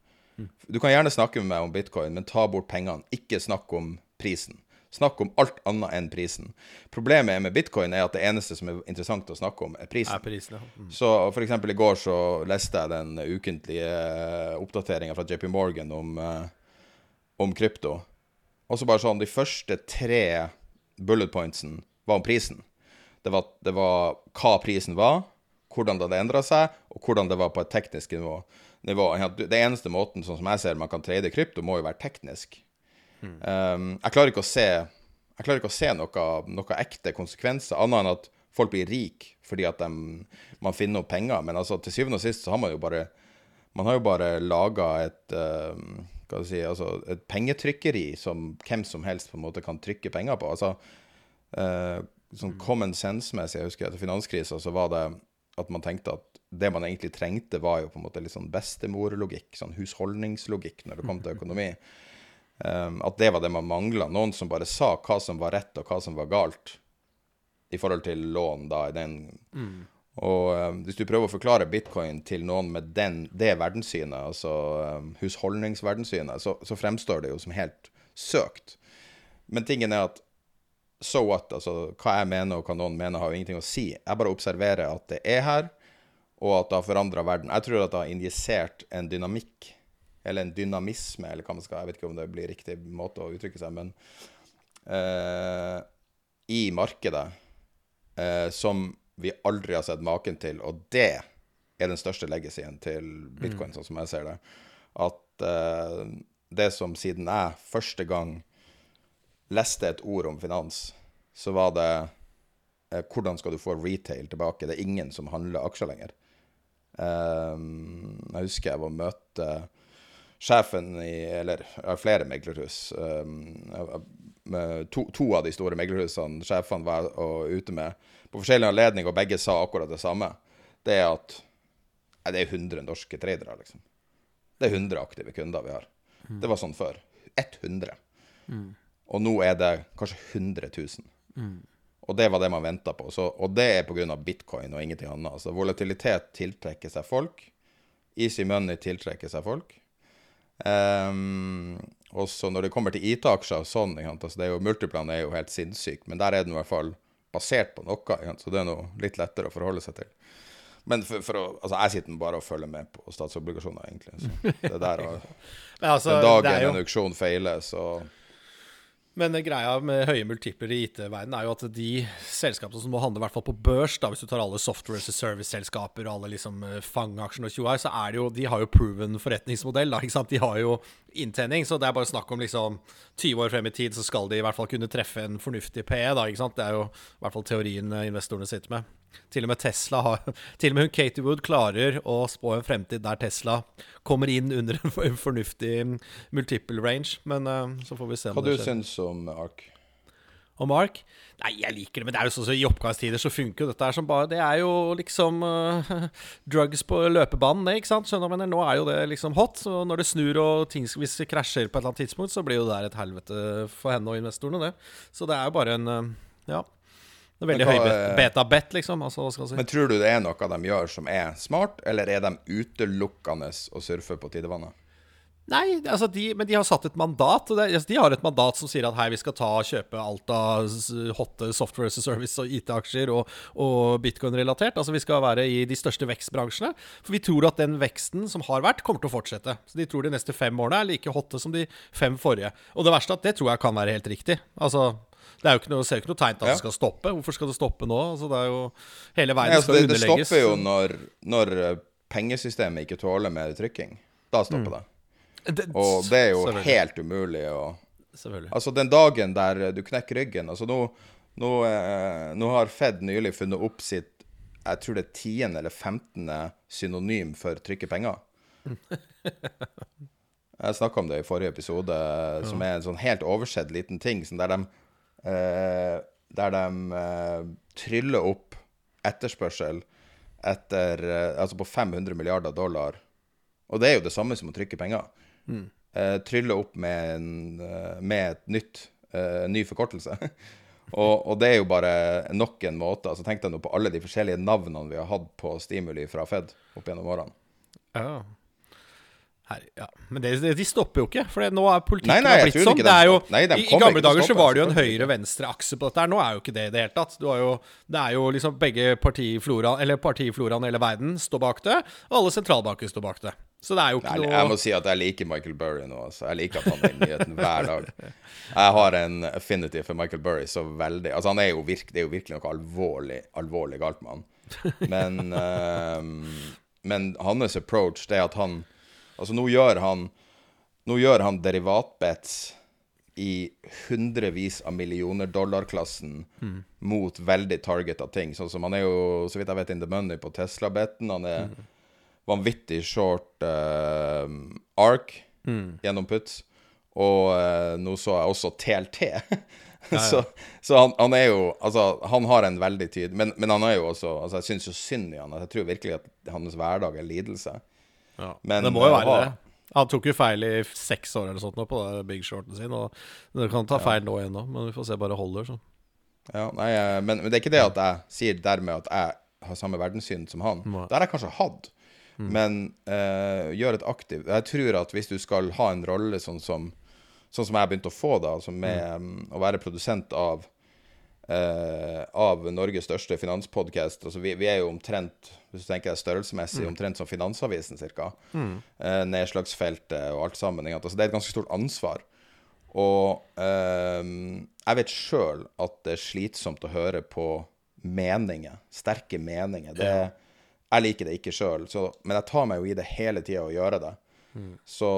Du kan gjerne snakke med meg om bitcoin, men ta bort pengene. Ikke snakk om prisen. Snakk om alt annet enn prisen. Problemet med bitcoin er at det eneste som er interessant å snakke om, er prisen. Er prisen ja. mm. Så for eksempel i går så leste jeg den ukentlige eh, oppdateringa fra JP Morgan om, uh, om krypto. Og så bare sånn De første tre bullet pointsen var om prisen. Det var, det var hva prisen var, hvordan det hadde endra seg, og hvordan det var på et teknisk nivå. nivå. Det eneste måten sånn som jeg ser man kan trade krypto, må jo være teknisk. Um, jeg klarer ikke å se ikke å se noe, noe ekte konsekvenser, annet enn at folk blir rike fordi at de, man finner opp penger. Men altså, til syvende og sist så har man jo bare Man har jo bare laga et uh, si, altså et pengetrykkeri som hvem som helst på en måte kan trykke penger på. Altså, uh, sånn common sense-messig, jeg husker etter finanskrisa, så var det at man tenkte at det man egentlig trengte, var jo på en måte litt sånn bestemorlogikk, sånn husholdningslogikk når det kom til økonomi. Um, <laughs> at det var det man mangla. Noen som bare sa hva som var rett, og hva som var galt i forhold til lån, da, i den mm. Og um, hvis du prøver å forklare bitcoin til noen med den, det verdenssynet, altså um, husholdningsverdenssynet, så, så, fremstår det jo som helt søkt. Men tingen er at so what? Altså, hva jeg mener og hva noen mener, har jo ingenting å si. Jeg bare observerer at det er her, og at det har forandra verden. Jeg tror at det har injisert en dynamikk eller en dynamisme, eller hva man skal Jeg vet ikke om det blir riktig måte å uttrykke seg, men uh, i markedet uh, som vi aldri har sett maken til. Og det er den største legacyen til bitcoin, mm. sånn som jeg ser det. At uh, det som siden jeg første gang leste et ord om finans, så var det hvordan skal du få retail tilbake? Det er ingen som handler aksjer lenger. jeg husker jeg var møte sjefen i Eller flere meglerhus. Um, to, to, av de store meglerhusene sjefene var ute med på forskjellige anledninger, og begge sa akkurat det samme. Det er at nei, det er 100 norske tradere, liksom. Det er 100 aktive kunder vi har. Mm. Det var sånn før. 100. Mm. Og nå er det kanskje 100 000. Mm. Og det var det man venta på. Så, og det er pga. bitcoin og ingenting annet. Altså volatilitet tiltrekker seg folk. Easy money tiltrekker seg folk. Um, og så når det kommer til IT-aksjer og sånn, altså det er jo, Multiplan er jo helt sinnssyk, men der er den i hvert fall basert på noe, så det er noe litt lettere å forholde seg til. Men for, for å, altså jeg sitter bare og følger med på statsobligasjoner, egentlig. Så <laughs> det der, og, altså, Den dagen jo... en auksjon feiler, så Men greia med høye multipler i IT-verdenen er jo at de selskapene som må handle i hvert fall på børs, da, hvis du tar alle software as service-selskaper og alle liksom fangeaksjene og tjoai, så er det jo De har jo proven forretningsmodell, da, ikke sant. De har jo inntjening, så det er bare snakk om liksom 20 år frem i tid, så skal de i hvert fall kunne treffe en fornuftig PE, da, ikke sant. Det er jo i hvert fall teorien eh, investorene sitter med. Til og med Tesla har Til og med hun Katie Wood klarer å spå en fremtid der Tesla kommer inn under en fornuftig multiple range. Men uh, så får vi se Hva. Hva du syns om Ark? Om Ark? Nei, jeg liker det, men det er jo sånn så i oppgangstider så funker jo dette her som bare Det er jo liksom uh, <laughs> drugs på løpebanen, det, ikke sant? Skjønner du? Nå er jo det liksom hot. Så når det snur og ting hvis det krasjer på et eller annet tidspunkt, så blir jo det et helvete for henne og investorene, det. Så det er jo bare en uh, Ja. Det er veldig hva, høy eh, beta-bet, liksom. Altså, si. Men tror du det er noe de gjør som er smart, eller er de utelukkende å surfe på tidevannet? Nei, altså de, men de har satt et mandat. Det, altså de har et mandat som sier at hei, vi skal ta og kjøpe alt av hotte software as a service og IT-aksjer og, og bitcoin-relatert. Altså Vi skal være i de største vekstbransjene. For vi tror at den veksten som har vært, kommer til å fortsette. Så de tror de neste fem årene er like hotte som de fem forrige. Og det verste at det tror jeg kan være helt riktig. Altså det er jo ikke noe, ser ikke noe tegn til at ja. det skal stoppe. Hvorfor skal det stoppe nå? Altså, det er jo Hele verden altså, skal det, underlegges. Det stopper jo når, når, eh, pengesystemet ikke tåler mer trykking. Da stopper mm. det. det. Og det er jo helt umulig å Altså, den dagen der du knekker ryggen Altså, nå, nå, eh, nå har Fed nylig funnet opp sitt Jeg tror det er tiende eller femtende synonym for trykke penger. <laughs> Jeg snakka om det i forrige episode, som er en sånn helt oversett liten ting. Sånn der de eh, der de eh, tryller opp etterspørsel etter eh, Altså på 500 milliarder dollar. Og det er jo det samme som å trykke penger. Mm. Eh, trylle opp med, en, eh, med et nytt eh, ny forkortelse. <laughs> og, og, det er jo bare nok en måte. altså Tenk deg nå på alle de forskjellige navnene vi har hatt på stimuli fra Fed opp gjennom årene. Ja. Her, ja. Men det, de stopper jo ikke, for nå er politikken nei, nei, blitt sånn. Det er jo, nei, I, I gamle dager så var det jo en høyre-venstre-akse på dette. her Nå er jo ikke det i det hele tatt. Jo, det er jo liksom begge partifloraen Eller partifloraen i hele verden står bak det, og alle sentralbanker står bak det. Så det er jo ikke noe Jeg må si at jeg liker Michael Burry nå. Altså. Jeg liker at han er i nyheten hver dag. Jeg har en affinity for Michael Burry så veldig Altså, han er jo virke, det er jo virkelig noe alvorlig, alvorlig galt med han. Men, uh, <laughs> men hans approach, det er at han Altså, nå gjør han Nå gjør han derivatbets i hundrevis av millioner dollar-klassen mm. mot veldig targeta ting. Sånn som Han er jo, så vidt jeg vet, in the money på Tesla-beten. Han er mm. vanvittig short uh, ark mm. gjennom puts. Og uh, nå så jeg også TLT. <laughs> Ja, ja. så, så han, han, er jo Altså, han har en veldig tid Men, men han er jo også Altså, jeg syns jo synd i han. Jeg tror virkelig at hans hverdag er lidelse. Ja. Men, det må jo være det. Han tok jo feil i seks år eller sånt nå på big shorten sin. Og det kan ta feil nå igjen, men vi får se bare holder. Så. Ja, nei, men, men, det er ikke det at jeg sier dermed at jeg har samme verdenssyn som han. Nei. Det har jeg kanskje hatt, mm. men uh, gjør et aktivt Jeg tror at hvis du skal ha en rolle sånn som, sånn som jeg begynte å få, da, altså med mm. um, å være produsent av uh, av Norges største finanspodkast. Altså, vi, vi, er jo omtrent hvis du tenker størrelsesmessig, mm. omtrent som Finansavisen ca. Mm. Eh, nedslagsfeltet og alt sammen. Altså, det er et ganske stort ansvar. Og eh, jeg vet sjøl at det er slitsomt å høre på meninger. Sterke meninger. Det, ja. Jeg liker det ikke sjøl, men jeg tar meg jo i det hele tida å gjøre det. Mm. Så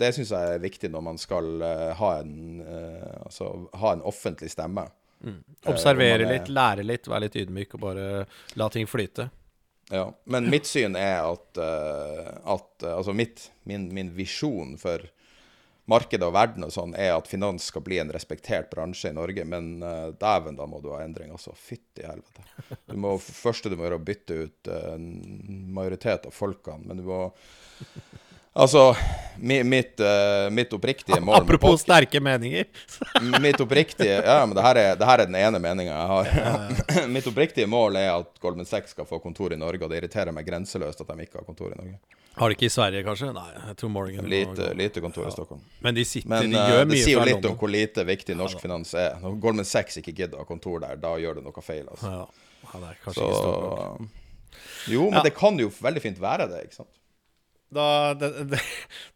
det syns jeg er viktig når man skal uh, ha, en, uh, altså, ha en offentlig stemme. Mm. Observere uh, litt, lære litt, være litt ydmyk og bare la ting flyte. Ja, men mitt syn er at, uh, at uh, Altså mitt, min, min visjon for markedet og verden og sånn er at finans skal bli en respektert bransje i Norge. Men uh, dæven, da må du ha endring. Altså, fytti helvete. Du må, <laughs> første du må gjøre, å bytte ut en majoritet av folkene. Men du må Altså, mitt, uh, mitt oppriktige mål <laughs> Apropos sterke meninger. <laughs> mitt oppriktige Ja, men det her er, det her er den ene meninga jeg har. <laughs> mitt oppriktige mål er at Goldman Sachs skal få kontor i Norge, og det irriterer meg grenseløst at de ikke har kontor i Norge. Har de ikke i Sverige, kanskje? Nei, jeg tror Morgan Lite, lite kontor i Stockholm. Men de sitter, men, de gjør uh, Det sier jo litt om hvor lite viktig norsk ja, finans er. Når Goldman Sachs ikke gidder å ha kontor der, da gjør det noe feil. Altså. Ja. ja det er kanskje Så, ikke Jo, men det kan jo veldig fint være det, ikke sant? Da, det, det,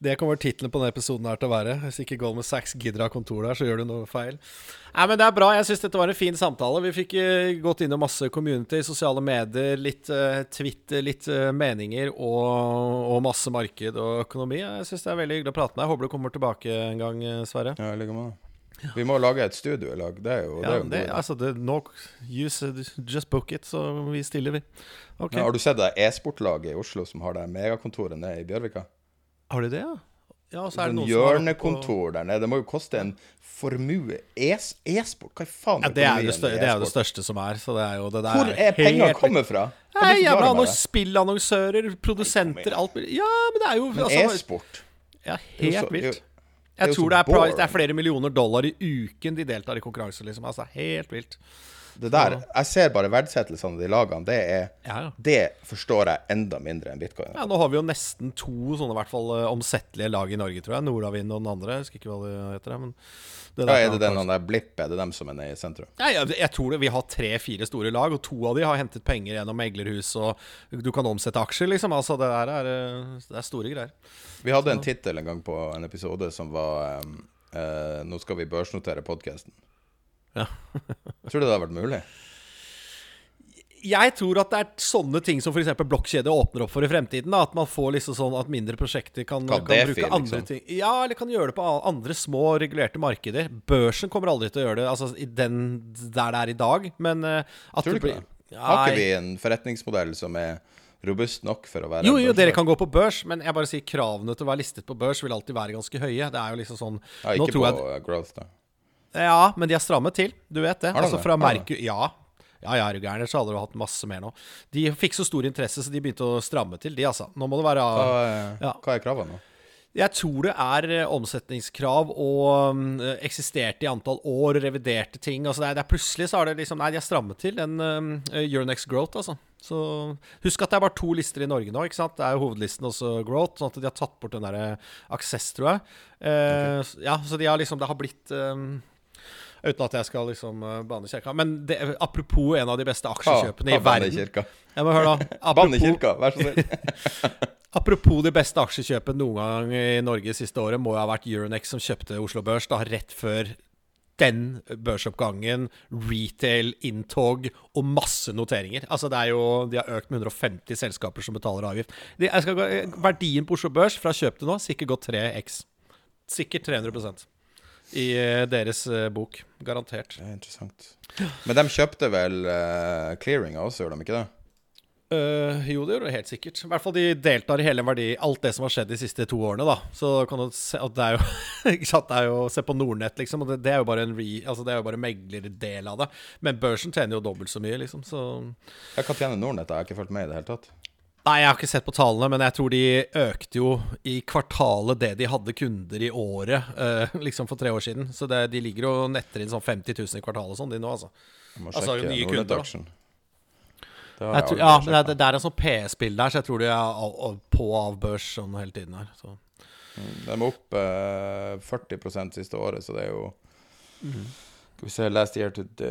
det kommer tittelen på denne episoden her til å være. Hvis ikke Goldman Sachs gidder å ha kontor der, så gjør du noe feil. Nei, men Det er bra. Jeg syns dette var en fin samtale. Vi fikk uh, gått inn i masse community, sosiale medier, litt uh, Twitter, litt uh, meninger og, og, masse marked og økonomi. Jeg syns det er veldig hyggelig å prate med deg. Håper du kommer tilbake en gang, Sverre. Ja, jeg ligger med måte. Vi må lage et studio i lag. Det er jo, ja, det er jo det, altså, det, no, use, Just book it, så vi stiller, vi. Okay. Ja, har du sett det e-sportlaget i Oslo som har det megakontoret nede i Bjørvika? Har de det, ja? Ja, så er det noen Hjørnekontor der nede. Det må jo koste en formue. E-sport? Hva i faen ja, det, er det, det, er jo det største som er. Så det er jo det Hvor er penger kommet fra? Nei, jævla annons spillannonsører, produsenter, alt Ja, men det er jo altså, e-sport? Ja, helt vilt. Jeg tror det er, price, det er, flere millioner dollar i uken de deltar i konkurranse. Liksom. Altså, helt vilt. Det der, Jeg ser bare verdsettelsene de lagene. Det, er, ja, ja. det forstår jeg enda mindre enn bitcoin. Ja, Nå har vi jo nesten to sånne hvert fall eh, omsettelige lag i Norge, tror jeg. Nordavind og den andre. Jeg husker ikke hva det heter. Men det ja, er det den der Blipp? Er det dem som er nede i sentrum? Ja, jeg, jeg tror det. Vi har tre-fire store lag, og to av de har hentet penger gjennom meglerhus, og du kan omsette aksjer, liksom. Altså, det der er, eh, det er store greier. Vi hadde en tittel en gang på en episode som var um, uh, 'Nå skal vi børsnotere podkasten'. Ja. tror du det hadde vært mulig? Jeg tror at det er sånne ting som f.eks. blokkjede åpner opp for i fremtiden. Da. At man får liksom sånn at mindre prosjekter kan, kan bruke fin, andre liksom. ting. Ja, eller kan gjøre det på andre små regulerte markeder. Børsen kommer aldri til å gjøre det altså i den, der det er i dag, men uh, at Tror du det? Ja, Har ikke vi en forretningsmodell som er robust nok for å være Jo, jo, dere kan gå på børs, men jeg bare sier kravene til å være listet på børs vil alltid være ganske høye. Det er jo liksom sånn Ja, Ikke på jeg, growth, da. Ja, men de er strammet til. Du vet det. Altså fra Merkur Ja. Ja, ja, er du gæren, så hadde du hatt masse mer nå. De fikk så stor interesse, så de begynte å stramme til, de, altså. Nå må det være Hva, ja. hva er kravene nå? Jeg tror det er eh, omsetningskrav og um, eksisterte i antall år, reviderte ting. Altså det er, det er plutselig så har det liksom Nei, de har strammet til en uh, Euronext Growth, altså. Så husk at det er bare to lister i Norge nå. ikke sant? Det er jo hovedlisten også Growth, sånn at de har tatt bort den derre Access, tror jeg. Uh, okay. Ja, så de har liksom Det har blitt um, Uten at jeg skal liksom uh, banne kirka. Men det, apropos en av de beste aksjekjøpene i verden kirka. Jeg må høre da Banne kirka, vær så snill. <laughs> apropos de beste aksjekjøpene noen gang i Norge siste året, må jo ha vært Euronex som kjøpte Oslo Børs da rett før den børsoppgangen, retail, inntog og masse noteringer. Altså det er jo, De har økt med 150 selskaper som betaler avgift. De, skal, verdien på Oslo Børs fra kjøp til nå sikkert gått 3x. Sikkert 300 i eh, deres eh, bok. Garantert. Det er interessant. Men de kjøpte vel uh, clearinga også, gjorde de ikke det? Uh, jo, det gjør de helt sikkert. I hvert fall de deltar i hele verdi, alt det som har skjedd de siste to årene. da Så kan du se at det er jo <laughs> det er jo Se på Nordnett, liksom. Og det, det, er jo bare en re, altså det er jo bare meglerdel av det. Men børsen tjener jo dobbelt så mye, liksom. Så Ja, Hva tjener Nordnett? Jeg har ikke fulgt med i det hele tatt. Nei, jeg har ikke sett på tallene, men jeg tror de økte jo i kvartalet det de hadde kunder i året, uh, <laughs> liksom for tre år siden. Så det, de ligger og netter inn sånn 50 000 i kvartalet og sånn, de nå, altså. Jeg må altså, sjekke nye kunder, jeg tror, ja, men det, det, er en sånn PS-bilde der, så jeg tror de er av, av, på og av børs sånn hele tiden her. Så. Mm, de er opp uh, 40% siste året, så det er jo mm. Skal vi se, last year to the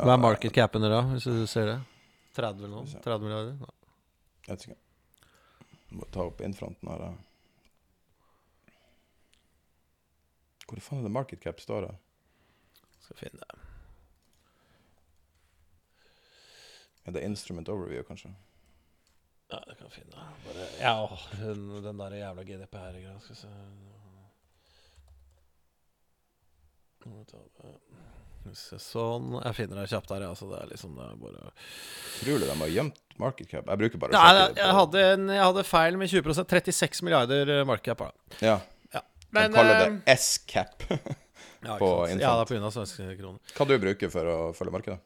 Hva er market capen da, hvis du ser det? 30 eller noe? 30 milliarder? Ja. Jeg vet ikke. Må ta opp innfronten her. Hvor faen er det market cap står da? Skal finne det. Er det instrument overview, kanskje? Ja, det kan jeg finne. Bare, ja, den, den der jævla GDPR-greia. Skal vi se Sånn. Jeg finner det kjapt her. Så det er liksom det er bare Utrolig de har gjemt market cap. Jeg bruker bare Nei, jeg, jeg, hadde en, jeg, hadde feil med 20% 36 milliarder eh, market cap. Da. Ja. ja. Men, de kaller det eh, S-cap <laughs> ja, på Infant. Ja, det er pga. svenske kroner. Hva du bruker for å følge markedet?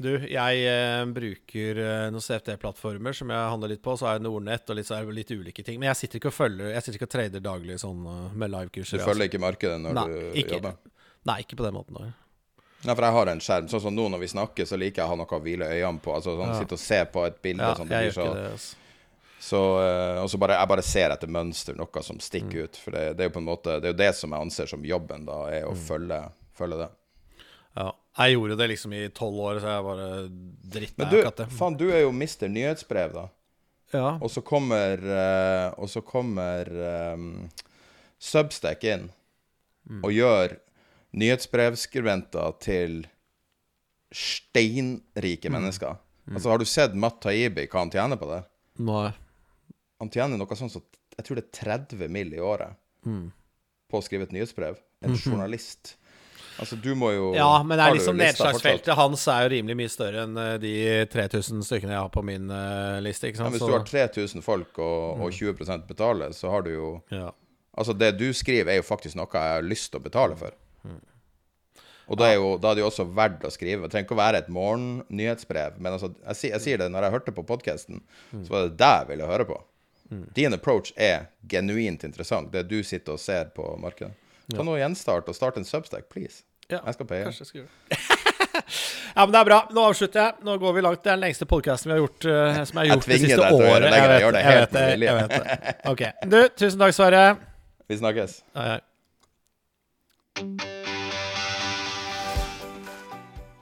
Du, jeg eh, bruker eh, noen CFD-plattformer som jeg handler litt på. Så er det Nordnett og litt, litt, ulike ting. Men jeg sitter ikke og følger Jeg sitter ikke og trader daglig sånn med live-kurser. Du følger altså. ikke markedet når nei, du ikke, jobber? Nei, ikke på den måten. Der. Nei, for jeg har en skjerm. Sånn som nå når vi snakker, så liker jeg å ha noe å hvile øynene på. Altså sånn, ja. Sitte og se på et bilde. Ja, sånn, jeg gjør ikke det, altså. Så, uh, og så bare, jeg bare ser etter mønster, noe som stikker mm. ut. For det, det, er jo på en måte Det er jo det som jeg anser som jobben, da, er å mm. følge, følge, det. Ja. Jeg gjorde det liksom i tolv år, så jeg bare dritt det. Men du, faen, du er jo mister nyhetsbrev, da. Ja. Og så kommer eh, Og så kommer um, Substack inn Mm. og gjør nyhetsbrevskribenter til steinrike Mm. mennesker. Altså, har du sett Matt Taibi, hva han tjener på det? Nei. Han tjener noe sånt som Jeg tror det er 30 mill. i året Mm. på å skrive et nyhetsbrev. En journalist. Altså, du må jo Mhm. Ja, men det er liksom nedslagsfeltet hans er jo rimelig mye større enn eh, de 3000 stykkene jeg har på min uh, liste, ikke Ja, sant? hvis du har 3000 folk og, og 20% betaler, så har du jo ja. Altså, det du skriver, er jo faktisk noe jeg har lyst til å betale for. Og da er, jo, da er det jo også verdt å skrive. Det trenger ikke å være et morgennyhetsbrev. Men altså, jeg, jeg sier det når jeg hørte på podkasten, så var det det jeg ville høre på. Din approach er genuint interessant, det du sitter og ser på markedet. Ta nå gjenstart og start en Substack, please. Ja, Jeg skal paye. Kanskje jeg skal gjøre det. <laughs> ja, men det er bra. Nå avslutter jeg. Nå går vi langt. Det er den lengste podkasten vi har gjort, uh, som er har gjort det tvinger siste deg til å gjøre året. det, jeg vet det jeg vet det. Jeg vet det. Ok. Du, tusen takk, Sverre. Vi snakkes. Ai, hei.